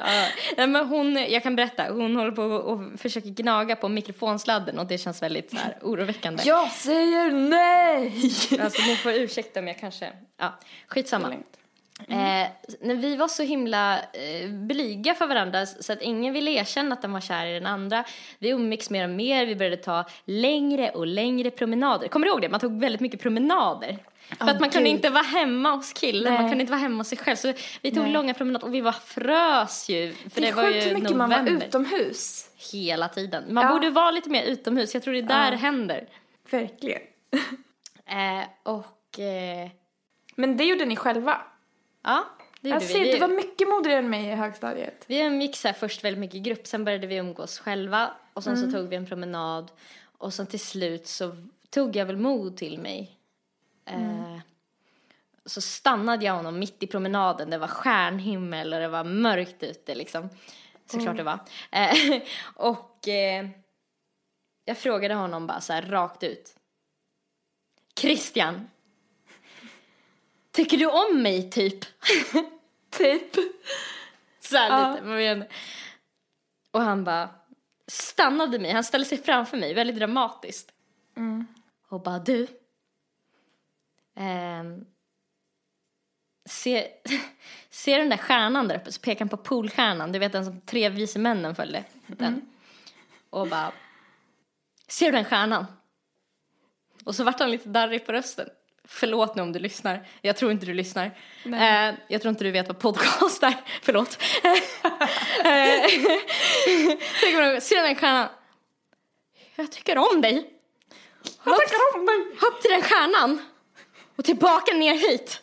nej, men hon, jag kan berätta, hon håller på och försöker gnaga på mikrofonsladden och det känns väldigt så här, oroväckande. Jag säger nej! Alltså ni får ursäkta om jag kanske, ja, skitsamma. Eh, när vi var så himla eh, blyga för varandra så att ingen ville erkänna att den var kär i den andra. Vi umgicks mer och mer, vi började ta längre och längre promenader. Kommer du ihåg det? Man tog väldigt mycket promenader. För att man kunde inte vara hemma hos killen, man kunde inte vara hemma hos sig själv. Så vi tog Nej. långa promenader och vi var frös ju. För Det det, var ju hur mycket november. man var utomhus. Hela tiden. Man Ja. borde vara lite mer utomhus, jag tror det är där Ja. det händer. Verkligen. Eh, och eh, Men det gjorde ni själva. ja, det gjorde Jag ser, vi. du var mycket modigare än mig i högstadiet. Vi umgicks så här först väldigt mycket i grupp, sen började vi umgås själva och sen Mm. så tog vi en promenad och sen till slut så tog jag väl mod till mig. Mm. Eh, så stannade jag honom mitt i promenaden, det var stjärnhimmel och det var mörkt ute liksom. såklart det var. Eh, och eh, jag frågade honom bara så här rakt ut. Christian, tycker du om mig typ? Typ. Så här Ja. lite. man vet. Och han bara stannade mig, han ställde sig framför mig väldigt dramatiskt. Och bara du. Ehm, se, ser den där stjärnan där uppe? Så pekar han på polstjärnan, du vet den som tre vise männen följde. Den. Och bara, ser du den stjärnan? Och så vart han lite darrig på rösten. Förlåt nu om du lyssnar. Jag tror inte du lyssnar. Eh, jag tror inte du vet vad podcast är. Förlåt. Eh, Tänk om du ser den här stjärnan. Jag tycker om dig. Jag tackar om dig. Upp till den stjärnan. Och tillbaka ner hit.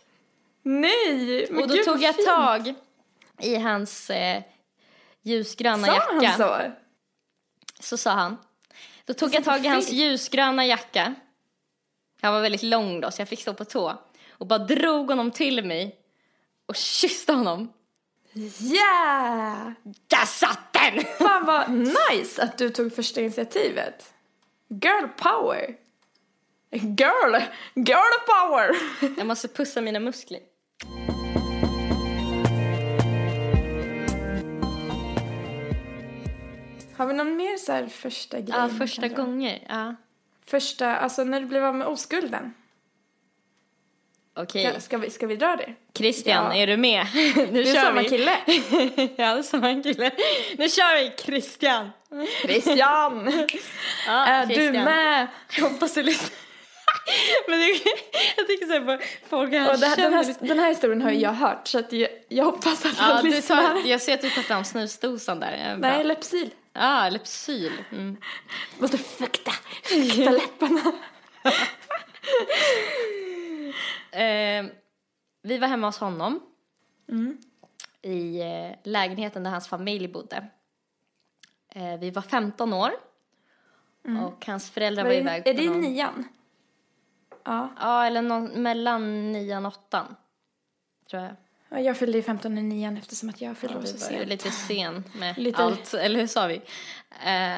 Nej, men och då gud, tog jag fint. tag i hans eh, ljusgröna Sa jacka. han så? Så sa han. Då tog jag tag i hans ljusgröna jacka. Han var väldigt lång då så jag fick stå på tå. Och bara drog honom till mig. Och kysste honom. Yeah! Där satt den! Fan vad nice att du tog första initiativet. Girl power. Girl! Girl power! Jag måste pussa mina muskler. Har vi någon mer så här första grej? Ja, första kan dra? gånger. Ja. Första, alltså när du blev av med oskulden. Okej. Ska, ska, vi, ska vi dra det? Christian, Ja. är du med? Nu Det är kör samma vi. kille. ja, det är samma kille. Nu kör vi Christian. Christian! Ja, är Christian. du med? Jag hoppas du lyssnar. Men det, jag tycker så här på folk här Och det, här- den, känner här, den här historien har jag hört så att jag, jag hoppas att han Ja, du lyssnar. tar, jag ser att du tar fram snusdosan där. Nej, Lepsyl. Ja, Lepsyl. Mm. Måste fukta, fukta läpparna. Eh, vi var hemma hos honom. Mm. I eh, lägenheten där hans familj bodde. Eh, vi var 15 år. Och hans föräldrar var, Var iväg är det någon... nian? Ja. Ja, eller någon, mellan nian och åttan. Tror jag. Ja, Jag fyllde i 15 i nian eftersom att jag fyllde Ja, så ju sent. lite sen med Lite- allt, eller hur sa vi? Eh,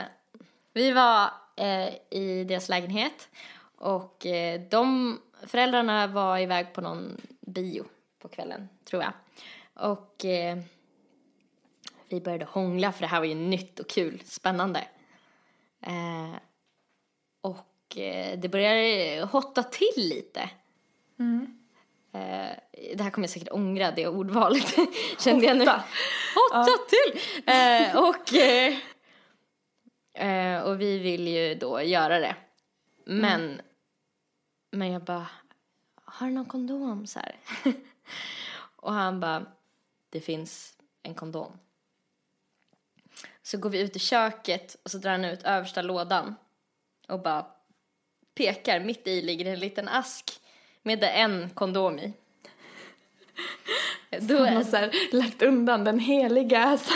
vi var eh, i deras lägenhet och eh, de föräldrarna var iväg på någon bio på kvällen, tror jag. Och eh, vi började hångla för det här var ju nytt och kul, spännande. Eh, och det började hotta till lite. Eh, det här kommer jag säkert ångra, det ordvalet kände jag nu. Hotta. Hotta till! Eh, och, eh, eh, och vi vill ju då göra det. Men, men jag bara, har du någon kondom? Så här. och han bara, det finns en kondom. Så går vi ut i köket och så drar han ut översta lådan och bara pekar. Mitt i ligger en liten ask med en kondom i. Då, Han har så här, lagt undan den heliga.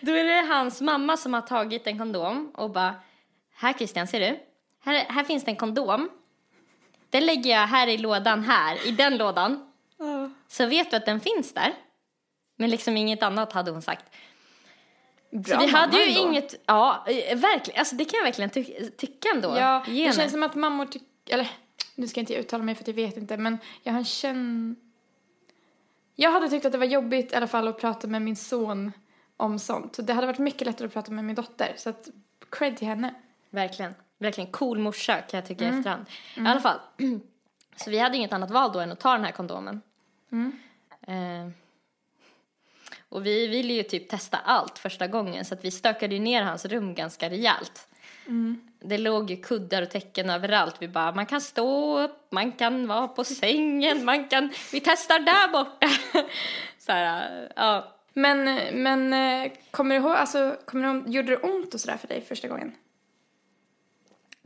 Då är det hans mamma som har tagit en kondom och bara Här Christian, ser du? Här, här finns det en kondom. Den lägger jag här i lådan här, i den lådan. Så vet du att den finns där. Men liksom inget annat hade hon sagt. Bra Så vi hade ju ändå. inget, ja eh, verkligen, alltså det kan jag verkligen ty- tycka ändå. Ja, det känns som att mammor tycker, eller nu ska inte jag uttala mig för att jag vet inte, men jag har känn... Jag hade tyckt att det var jobbigt i alla fall att prata med min son om sånt. Så det hade varit mycket lättare att prata med min dotter, så att cred till henne. Verkligen. Verkligen cool morsa kan jag tycka Mm. i efterhand. I alla fall. Så vi hade inget annat val då än att ta den här kondomen. Mm. Eh, och vi ville ju typ testa allt första gången så att vi stökade ju ner hans rum ganska rejält. Mm. Det låg ju kuddar och täcken överallt. Vi bara, man kan stå upp, man kan vara på sängen, man kan, vi testar där borta. så här, ja. Men, men eh, kommer du ihåg, alltså, kommer du, ihåg- gjorde det ont och sådär för dig första gången?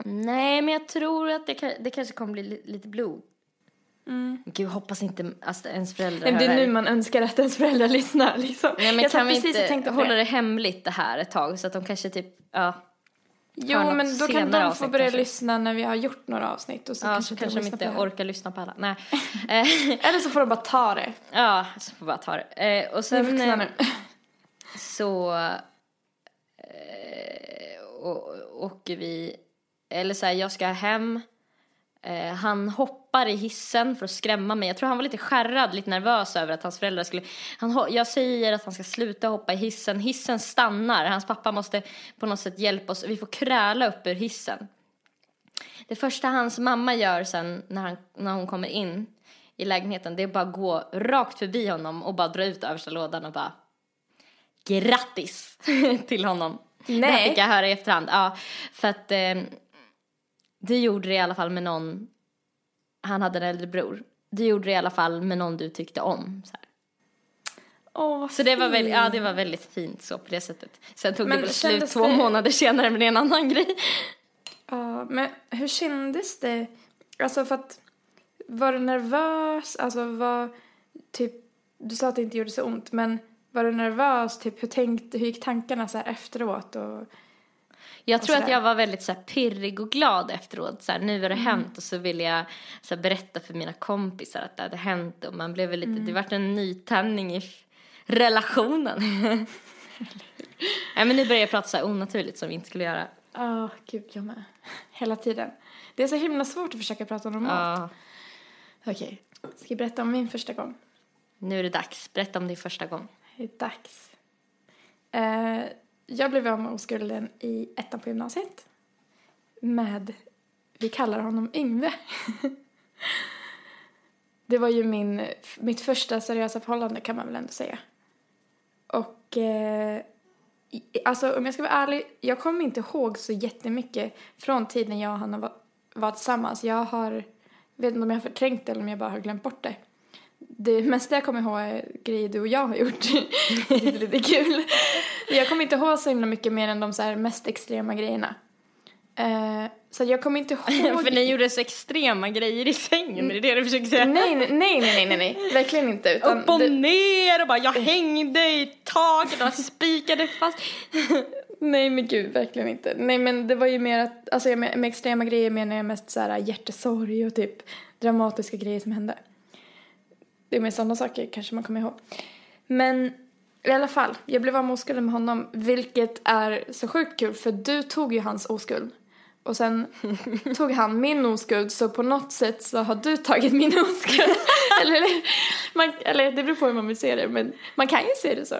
Nej, men jag tror att det, det kanske kommer bli li- lite blod. Gud, hoppas inte alltså, ens föräldrar Nej, det är nu man önskar att ens föräldrar lyssnar liksom. Nej, men jag kan vi inte hålla det. det hemligt det här ett tag så att de kanske typ, ja, Jo, men då kan de få avsnitt börja kanske. lyssna när vi har gjort några avsnitt och så ja kanske, så kanske de inte orkar lyssna på alla. Nej. Eh, Eller så får de bara ta det. ja, så får vi bara ta det. Eh, och sen, eh, nu. så och, åker vi, eller så här, jag ska hem. Eh, han hoppar i hissen för att skrämma mig. Jag tror han var lite skärrad, lite nervös över att hans föräldrar skulle... Han, jag säger att han ska sluta hoppa i hissen. Hissen stannar. Hans pappa måste på något sätt hjälpa oss. Vi får kräla upp ur hissen. Det första hans mamma gör sen när, han, när hon kommer in i lägenheten det är bara gå rakt förbi honom och bara dra ut översta lådan och bara grattis till honom. Nej. Det här fick jag höra i efterhand. Ja, för att eh, du gjorde det i alla fall med någon, han hade en äldre bror. Du gjorde det i alla fall med någon du tyckte om. Så, här. Åh, vad så det var, väldigt, ja, det var väldigt fint så på det sättet. Sen tog Men det väl slut två det- månader senare men det är en annan grej. Ja, men hur kändes det? Alltså för att, var du nervös? Alltså var, typ, du sa att det inte gjorde så ont, men var du nervös? Typ, hur, tänkte, hur gick tankarna så efteråt? Och, Jag tror att jag var väldigt så här, pirrig och glad efteråt. Så här, nu har det Mm. hänt och så ville jag så här, berätta för mina kompisar att det hade hänt. Och man blev lite, Mm. det vart en nytändning i relationen. Nej men nu börjar jag prata så här onaturligt som vi inte skulle göra. Ja, gud, jag med. Hela tiden. Det är så himla svårt att försöka prata normalt. Ja, Okej, ska jag berätta om min första gång? nu är det dags. Berätta om din första gång. Det är dags. Eh, jag blev av med oskulden i ettan på gymnasiet. Med, vi kallar honom Yngve. det var ju min, mitt första seriösa förhållande kan man väl ändå säga. Och eh, alltså om jag ska vara ärlig, jag kommer inte ihåg så jättemycket från tiden jag och han var, var tillsammans. Jag har, vet inte om jag har förträngt det eller om jag bara har glömt bort det. Det mesta jag kommer ihåg är grejer du och jag har gjort. det är lite kul. Jag kommer inte ihåg så himla mycket mer än de så här mest extrema grejerna. Eh, så jag kommer inte ihåg... För ni gjorde så extrema grejer i sängen, är det det du försöker säga? Nej, nej, nej, nej, nej, nej, verkligen inte. Utan Upp och det- ner och bara jag hängde i taket och spikade fast. Nej men gud, verkligen inte. Nej men det var ju mer att, alltså jag med, med extrema grejer menar jag mest så här hjärtesorg och typ dramatiska grejer som hände. Det är mer sådana saker kanske man kommer ihåg. Men i alla fall, jag blev av med oskulden med honom, vilket är så sjukt kul för du tog ju hans oskuld. Och sen tog han min oskuld så på något sätt så har du tagit min oskuld. eller, man, eller det beror på hur man vill se det men man kan ju se det så.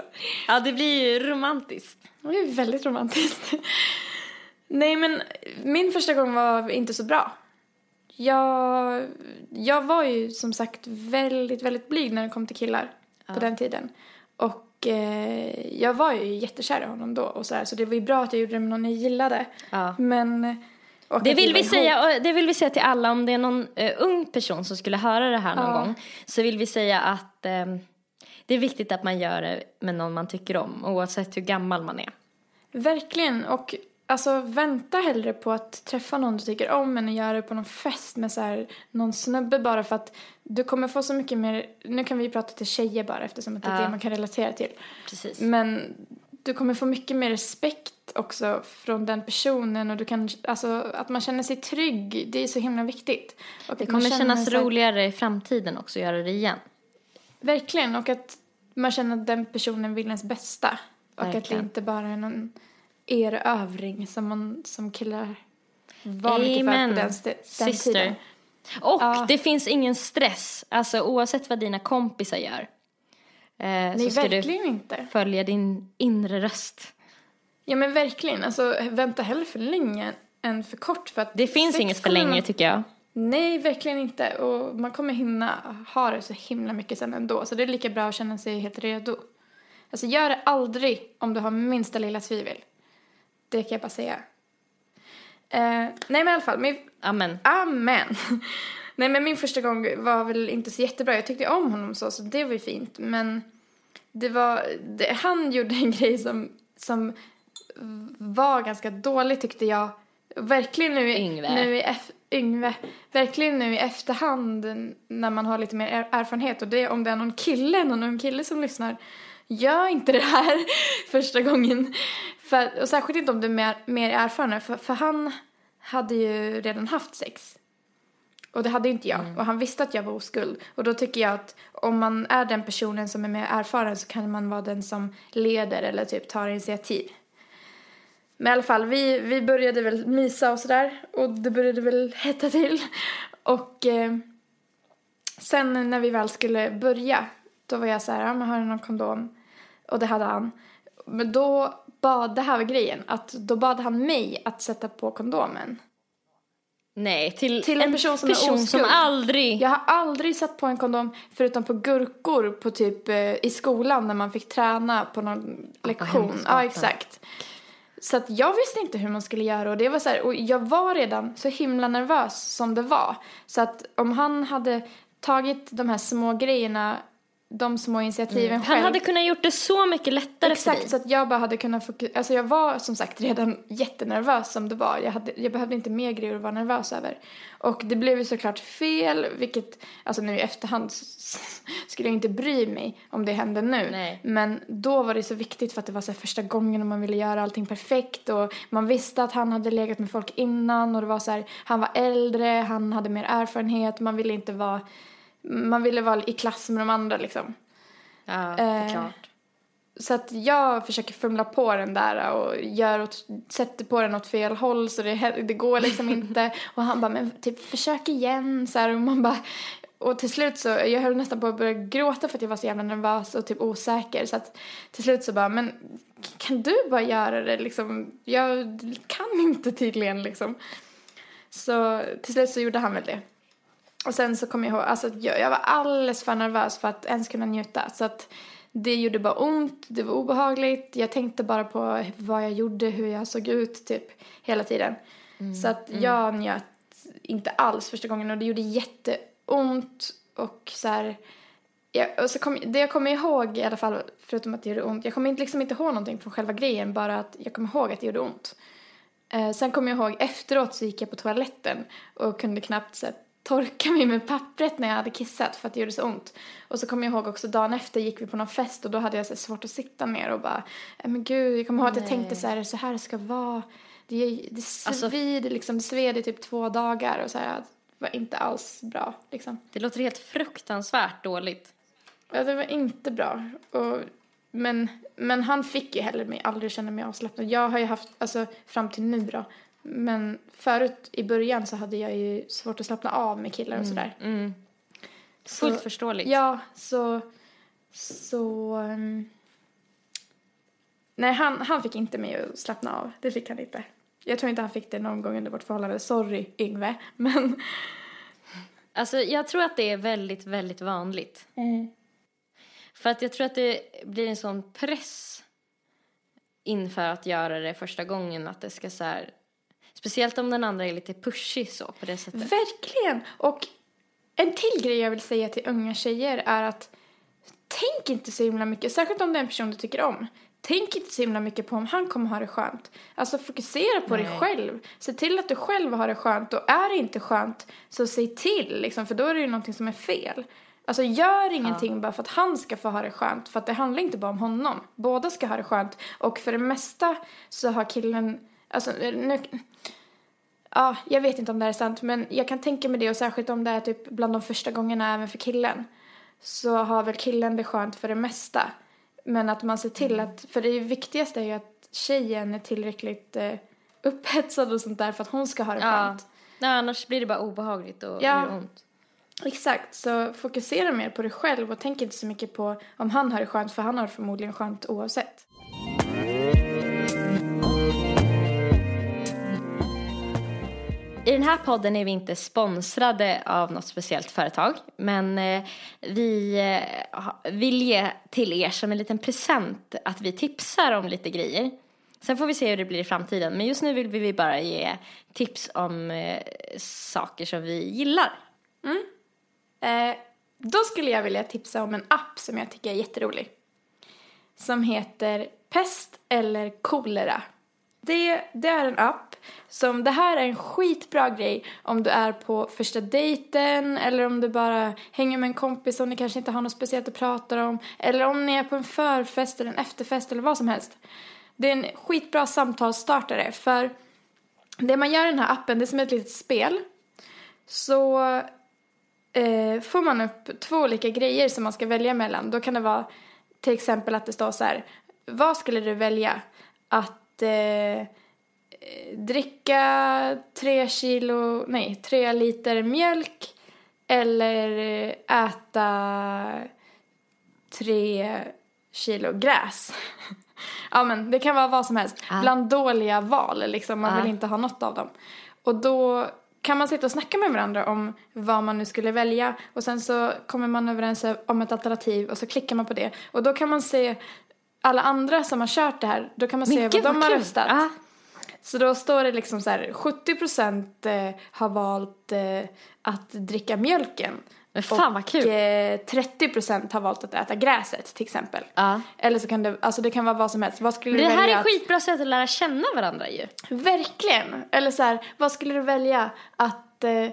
Ja det blir ju romantiskt. Det är väldigt romantiskt. Nej, men min första gång var inte så bra. Jag, jag var ju som sagt väldigt, väldigt blyg när det kom till killar på den tiden. Och eh, jag var ju jättekär i honom då och så här, så det var ju bra att jag gjorde det med någon jag gillade. Ja. Men... och Det vill, vi säga, det vill vi säga till alla om det är någon eh, ung person som skulle höra det här någon Ja. gång. Så vill vi säga att ehm, det är viktigt att man gör det med någon man tycker om oavsett hur gammal man är. Verkligen. Och alltså vänta hellre på att träffa någon du tycker om än att göra det på någon fest med så här, någon snubbe bara för att du kommer få så mycket mer, nu kan vi prata till tjejer bara eftersom att det är det man kan relatera till. Precis. Men du kommer få mycket mer respekt också från den personen och du kan, alltså att man känner sig trygg, det är så himla viktigt. Och Det kommer kännas här- roligare i framtiden också att göra det igen. Verkligen, och att man känner att den personen vill ens bästa. Och att det Verkligen. inte bara är någon erövring som man som killar var mycket för på den, den tiden. Och Ja. det finns ingen stress, alltså oavsett vad dina kompisar gör. Eh, Nej, så ska verkligen du inte. följa din inre röst. Ja, men verkligen. Alltså, vänta hellre för länge än för kort. För att Det finns inget för länge man- tycker jag. Nej, verkligen inte. Och man kommer hinna ha det så himla mycket sen ändå. Så det är lika bra att känna sig helt redo. Alltså gör det aldrig om du har minsta lilla tvivel. Det kan jag bara säga. Eh, nej men i alla fall, min, Amen. amen. nej men min första gång var väl inte så jättebra. Jag tyckte om honom så, så det var ju fint. Men det var, det, han gjorde en grej som, som var ganska dålig tyckte jag. Verkligen nu, i- Yngve. nu i ef- Yngve. Verkligen nu i efterhand när man har lite mer er- erfarenhet och det om det är någon kille, någon ung kille som lyssnar. Gör inte det här första gången. För, och särskilt inte om du är mer, mer erfaren för, för han hade ju redan haft sex. Och det hade inte jag. Mm. Och han visste att jag var oskuld. Och då tycker jag att om man är den personen som är mer erfaren så kan man vara den som leder eller typ tar initiativ. Men i alla fall, vi, vi började väl mysa och sådär. Och det började väl hetta till. Och eh, sen när vi väl skulle börja, då var jag så här, ja men har du någon kondom? Och det hade han. Men då bad, det här var grejen, att då bad han mig att sätta på kondomen. Nej, till, Till en person som person som aldrig... Jag har aldrig satt på en kondom förutom på gurkor på typ eh, i skolan när man fick träna på någon lektion. Ja, exakt. Så att jag visste inte hur man skulle göra och det var så här, och jag var redan så himla nervös som det var. Så att om han hade tagit de här små grejerna, de små initiativen själv. Han hade kunnat gjort det så mycket lättare för dig. Exakt, så att jag bara hade kunnat fokusera. Alltså jag var som sagt redan jättenervös som det var. Jag, hade, jag behövde inte mer grejer att vara nervös över. Och det blev ju såklart fel, vilket, alltså nu i efterhand skulle jag inte bry mig om det hände nu. Nej. Men då var det så viktigt för att det var så första gången och man ville göra allting perfekt och man visste att han hade legat med folk innan och det var så här, han var äldre, han hade mer erfarenhet, man ville inte vara, man ville vara i klass med de andra liksom. Ja, det är Eh, klart. Så att jag försöker fumla på den där och gör åt, sätter på den åt fel håll så det, det går liksom inte. Och han bara, men typ försök igen så här, och man bara och till slut så, jag höll nästan på att börja gråta för att jag var så jävla nervös och typ osäker. Så att till slut så bara, men kan du bara göra det liksom? Jag kan inte tydligen liksom. Så till slut så gjorde han väl det. Och sen så kom jag ihåg, alltså jag, jag var alldeles för nervös för att ens kunna njuta. Så att det gjorde bara ont, det var obehagligt. Jag tänkte bara på vad jag gjorde, hur jag såg ut typ hela tiden. Så att jag njöt inte alls första gången och det gjorde jätteont och så här. Ja, och så kom, det jag kommer ihåg i alla fall, förutom att det gjorde ont, jag kommer inte- liksom inte ihåg någonting från själva grejen, bara att jag kommer ihåg att det gjorde ont. Eh, sen kommer jag ihåg efteråt så gick jag på toaletten och kunde knappt så här, torka mig med pappret när jag hade kissat för att det gjorde så ont. Och så kommer jag ihåg också dagen efter gick vi på någon fest och då hade jag så svårt att sitta ner och bara, "Nej, men gud, jag kommer ihåg att jag tänkte så här, så här ska vara. Det, det Alltså- svider liksom, det sved i typ två dagar och så här, det var inte alls bra liksom. Det låter helt fruktansvärt dåligt. Ja, det var inte bra. Och, men, men han fick ju heller mig aldrig känna mig avslappnad. Jag har ju haft, alltså fram till nu bra. Men förut i början så hade jag ju svårt att slappna av med killar och sådär. Mm. Så- Fullt förståeligt. Ja, så, så, ehm, nej han, han fick inte mig att slappna av. Det fick han inte. Jag tror inte han fick det någon gång under vårt förhållande. Sorry Yngve, men. Alltså jag tror att det är väldigt, väldigt vanligt. För att jag tror att det blir en sån press inför att göra det första gången att det ska så här, speciellt om den andra är lite pushig så på det sättet. Verkligen! Och en till grej jag vill säga till unga tjejer är att tänk inte så himla mycket, särskilt om det är en person du tycker om. Tänk inte så himla mycket på om han kommer ha det skönt. Alltså fokusera på dig Nej. själv. Se till att du själv har det skönt och är det inte skönt så säg till liksom, för då är det ju någonting som är fel. Alltså gör ingenting bara för att han ska få ha det skönt. För att det handlar inte bara om honom. Båda ska ha det skönt. Och för det mesta så har killen, alltså nu, Ja, jag vet inte om det här är sant, men jag kan tänka mig det och särskilt om det är typ bland de första gångerna även för killen. Så har väl killen det skönt för det mesta. Men att man ser till att, för det viktigaste är ju att tjejen är tillräckligt eh, upphetsad och sånt där för att hon ska ha det Ja. skönt. Nej, annars blir det bara obehagligt och Ja. gör ont. Exakt, så fokusera mer på dig själv och tänk inte så mycket på om han har det skönt för han har det förmodligen skönt oavsett. Den här podden är vi inte sponsrade av något speciellt företag. Men eh, vi eh, vill ge till er som en liten present att vi tipsar om lite grejer. Sen får vi se hur det blir i framtiden. Men just nu vill vi bara ge tips om eh, saker som vi gillar. Mm. Eh, då skulle jag vilja tipsa om en app som jag tycker är jätterolig. Som heter Pest eller kolera. Det, det är en app som, det här är en skitbra grej om du är på första dejten eller om du bara hänger med en kompis och ni kanske inte har något speciellt att prata om. Eller om ni är på en förfest eller en efterfest eller vad som helst. Det är en skitbra samtalsstartare för det man gör i den här appen det är som ett litet spel så eh, får man upp två olika grejer som man ska välja mellan. Då kan det vara till exempel att det står så här, vad skulle du välja? Att eh, dricka tre kilo, nej, tre liter mjölk eller äta tre kilo gräs. ja men det kan vara vad som helst. Ah. Bland dåliga val liksom, man Ah. vill inte ha något av dem. Och då kan man sitta och snacka med varandra om vad man nu skulle välja och sen så kommer man överens om ett alternativ och så klickar man på det och då kan man se alla andra som har kört det här, då kan man se Men vad de har kul. röstat. Ja. Så då står det liksom så här 70% eh, har valt eh, att dricka mjölken. Fan vad kul. Och eh, 30% har valt att äta gräset till exempel. Ja. Eller så kan det, alltså det kan vara vad som helst. Vad skulle Det här är att- skitbra sätt att lära känna varandra ju. Verkligen! Eller så här, vad skulle du välja att eh,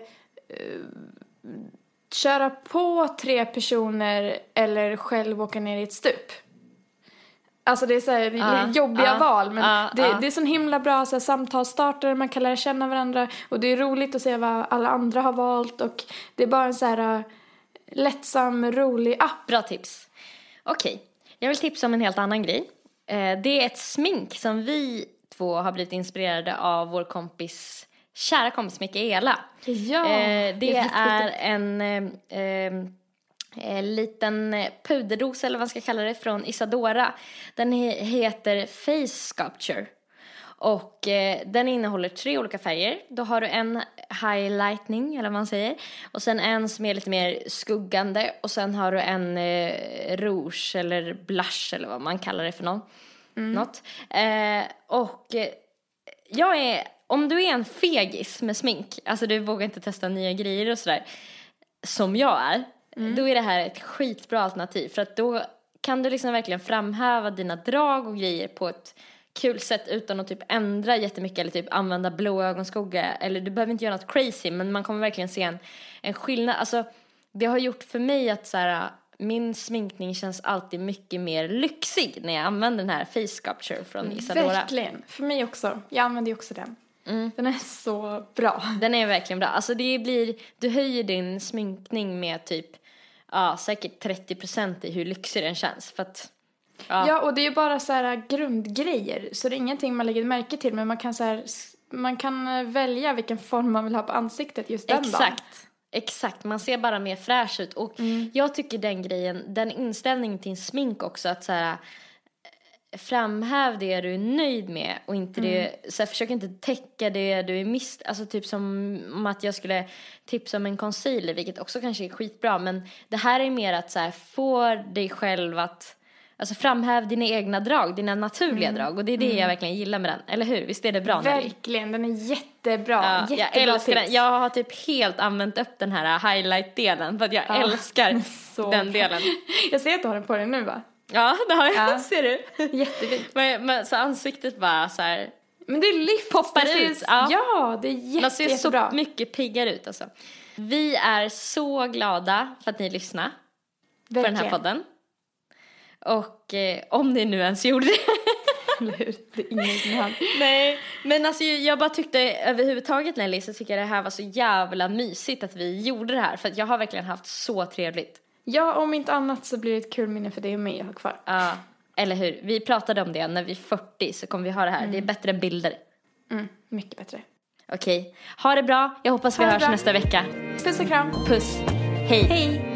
köra på tre personer eller själv åka ner i ett stup? Alltså det är så här, Ja, jobbiga ja, val men ja, det, det är så himla bra så här, samtalsstartare, man kan lära känna varandra och det är roligt att se vad alla andra har valt och det är bara en så här eh, lättsam, rolig app. Bra tips. Okej, jag vill tipsa om en helt annan grej. Eh, Det är ett smink som vi två har blivit inspirerade av vår kompis, kära kompis Mikaela. Ja, Eh, det vet är inte. en eh, eh, liten eh, puderros eller vad man ska kalla det från Isadora. Den he- heter Face Sculpture. Och eh, den innehåller tre olika färger. Då har du en highlightning eller vad man säger. Och sen en som är lite mer skuggande. Och sen har du en eh, rouge eller blush eller vad man kallar det för någon. något. Eh, och eh, jag är, om du är en fegis med smink, alltså du vågar inte testa nya grejer och sådär, som jag är, då är det här ett skitbra alternativ. För att då kan du liksom verkligen framhäva dina drag och grejer på ett kul sätt utan att typ ändra jättemycket eller typ använda blå ögonskugga. Eller du behöver inte göra något crazy men man kommer verkligen se en, en skillnad. Alltså det har gjort för mig att så här, min sminkning känns alltid mycket mer lyxig när jag använder den här face sculpture från Isadora. Verkligen, för mig också. Jag använder ju också den. Mm. Den är så bra. Den är verkligen bra. Alltså det blir, du höjer din sminkning med typ, ja säkert 30% i hur lyxig den känns. För att, ja. Ja, och det är ju bara så här grundgrejer. Så det är ingenting man lägger märke till. Men man kan så här, man kan eh, välja vilken form man vill ha på ansiktet just den dagen. Exakt. Exakt, man ser bara mer fräsch ut. Och Mm. jag tycker den grejen, den inställningen till smink också, att så här, framhäv det du är nöjd med och inte Mm. det, så här, försök inte täcka det du är mist, alltså typ som om att jag skulle tipsa om en concealer, vilket också kanske är skitbra, men det här är mer att så här, få dig själv att Alltså framhäv dina egna drag, dina naturliga Mm. drag och det är det jag verkligen gillar med den, eller hur? Visst är det bra Nelly? Verkligen, den är jättebra. Ja, jag Jättebra älskar tips. den. Jag har typ helt använt upp den här highlight-delen för att jag Ja, älskar den bra. delen. Jag ser att du har den på dig nu va? Ja, det har jag. Ja. Ser du? Jättefint. Men, men, så ansiktet bara så här, Men det lyfts. Poppar det ser- ut, ja. Ja, det är jätte, man ser så jättebra. mycket piggare ut alltså. Vi är så glada för att ni lyssnar på den här Verkligen. podden. Och eh, om ni nu ens gjorde det. Det är ingen som hör. Nej, men alltså jag bara tyckte överhuvudtaget Nelly så tycker jag det här var så jävla mysigt att vi gjorde det här för att jag har verkligen haft så trevligt. Ja, om inte annat så blir det ett kul minne för dig och mig att ha kvar. Ja, eller hur? Vi pratade om det, när vi är 40 så kommer vi ha det här. Det är bättre än bilder. Mm, mycket bättre. Okej, ha det bra. Jag hoppas vi Ha det hörs bra. nästa vecka. Puss och kram. Puss. Hej. Hej!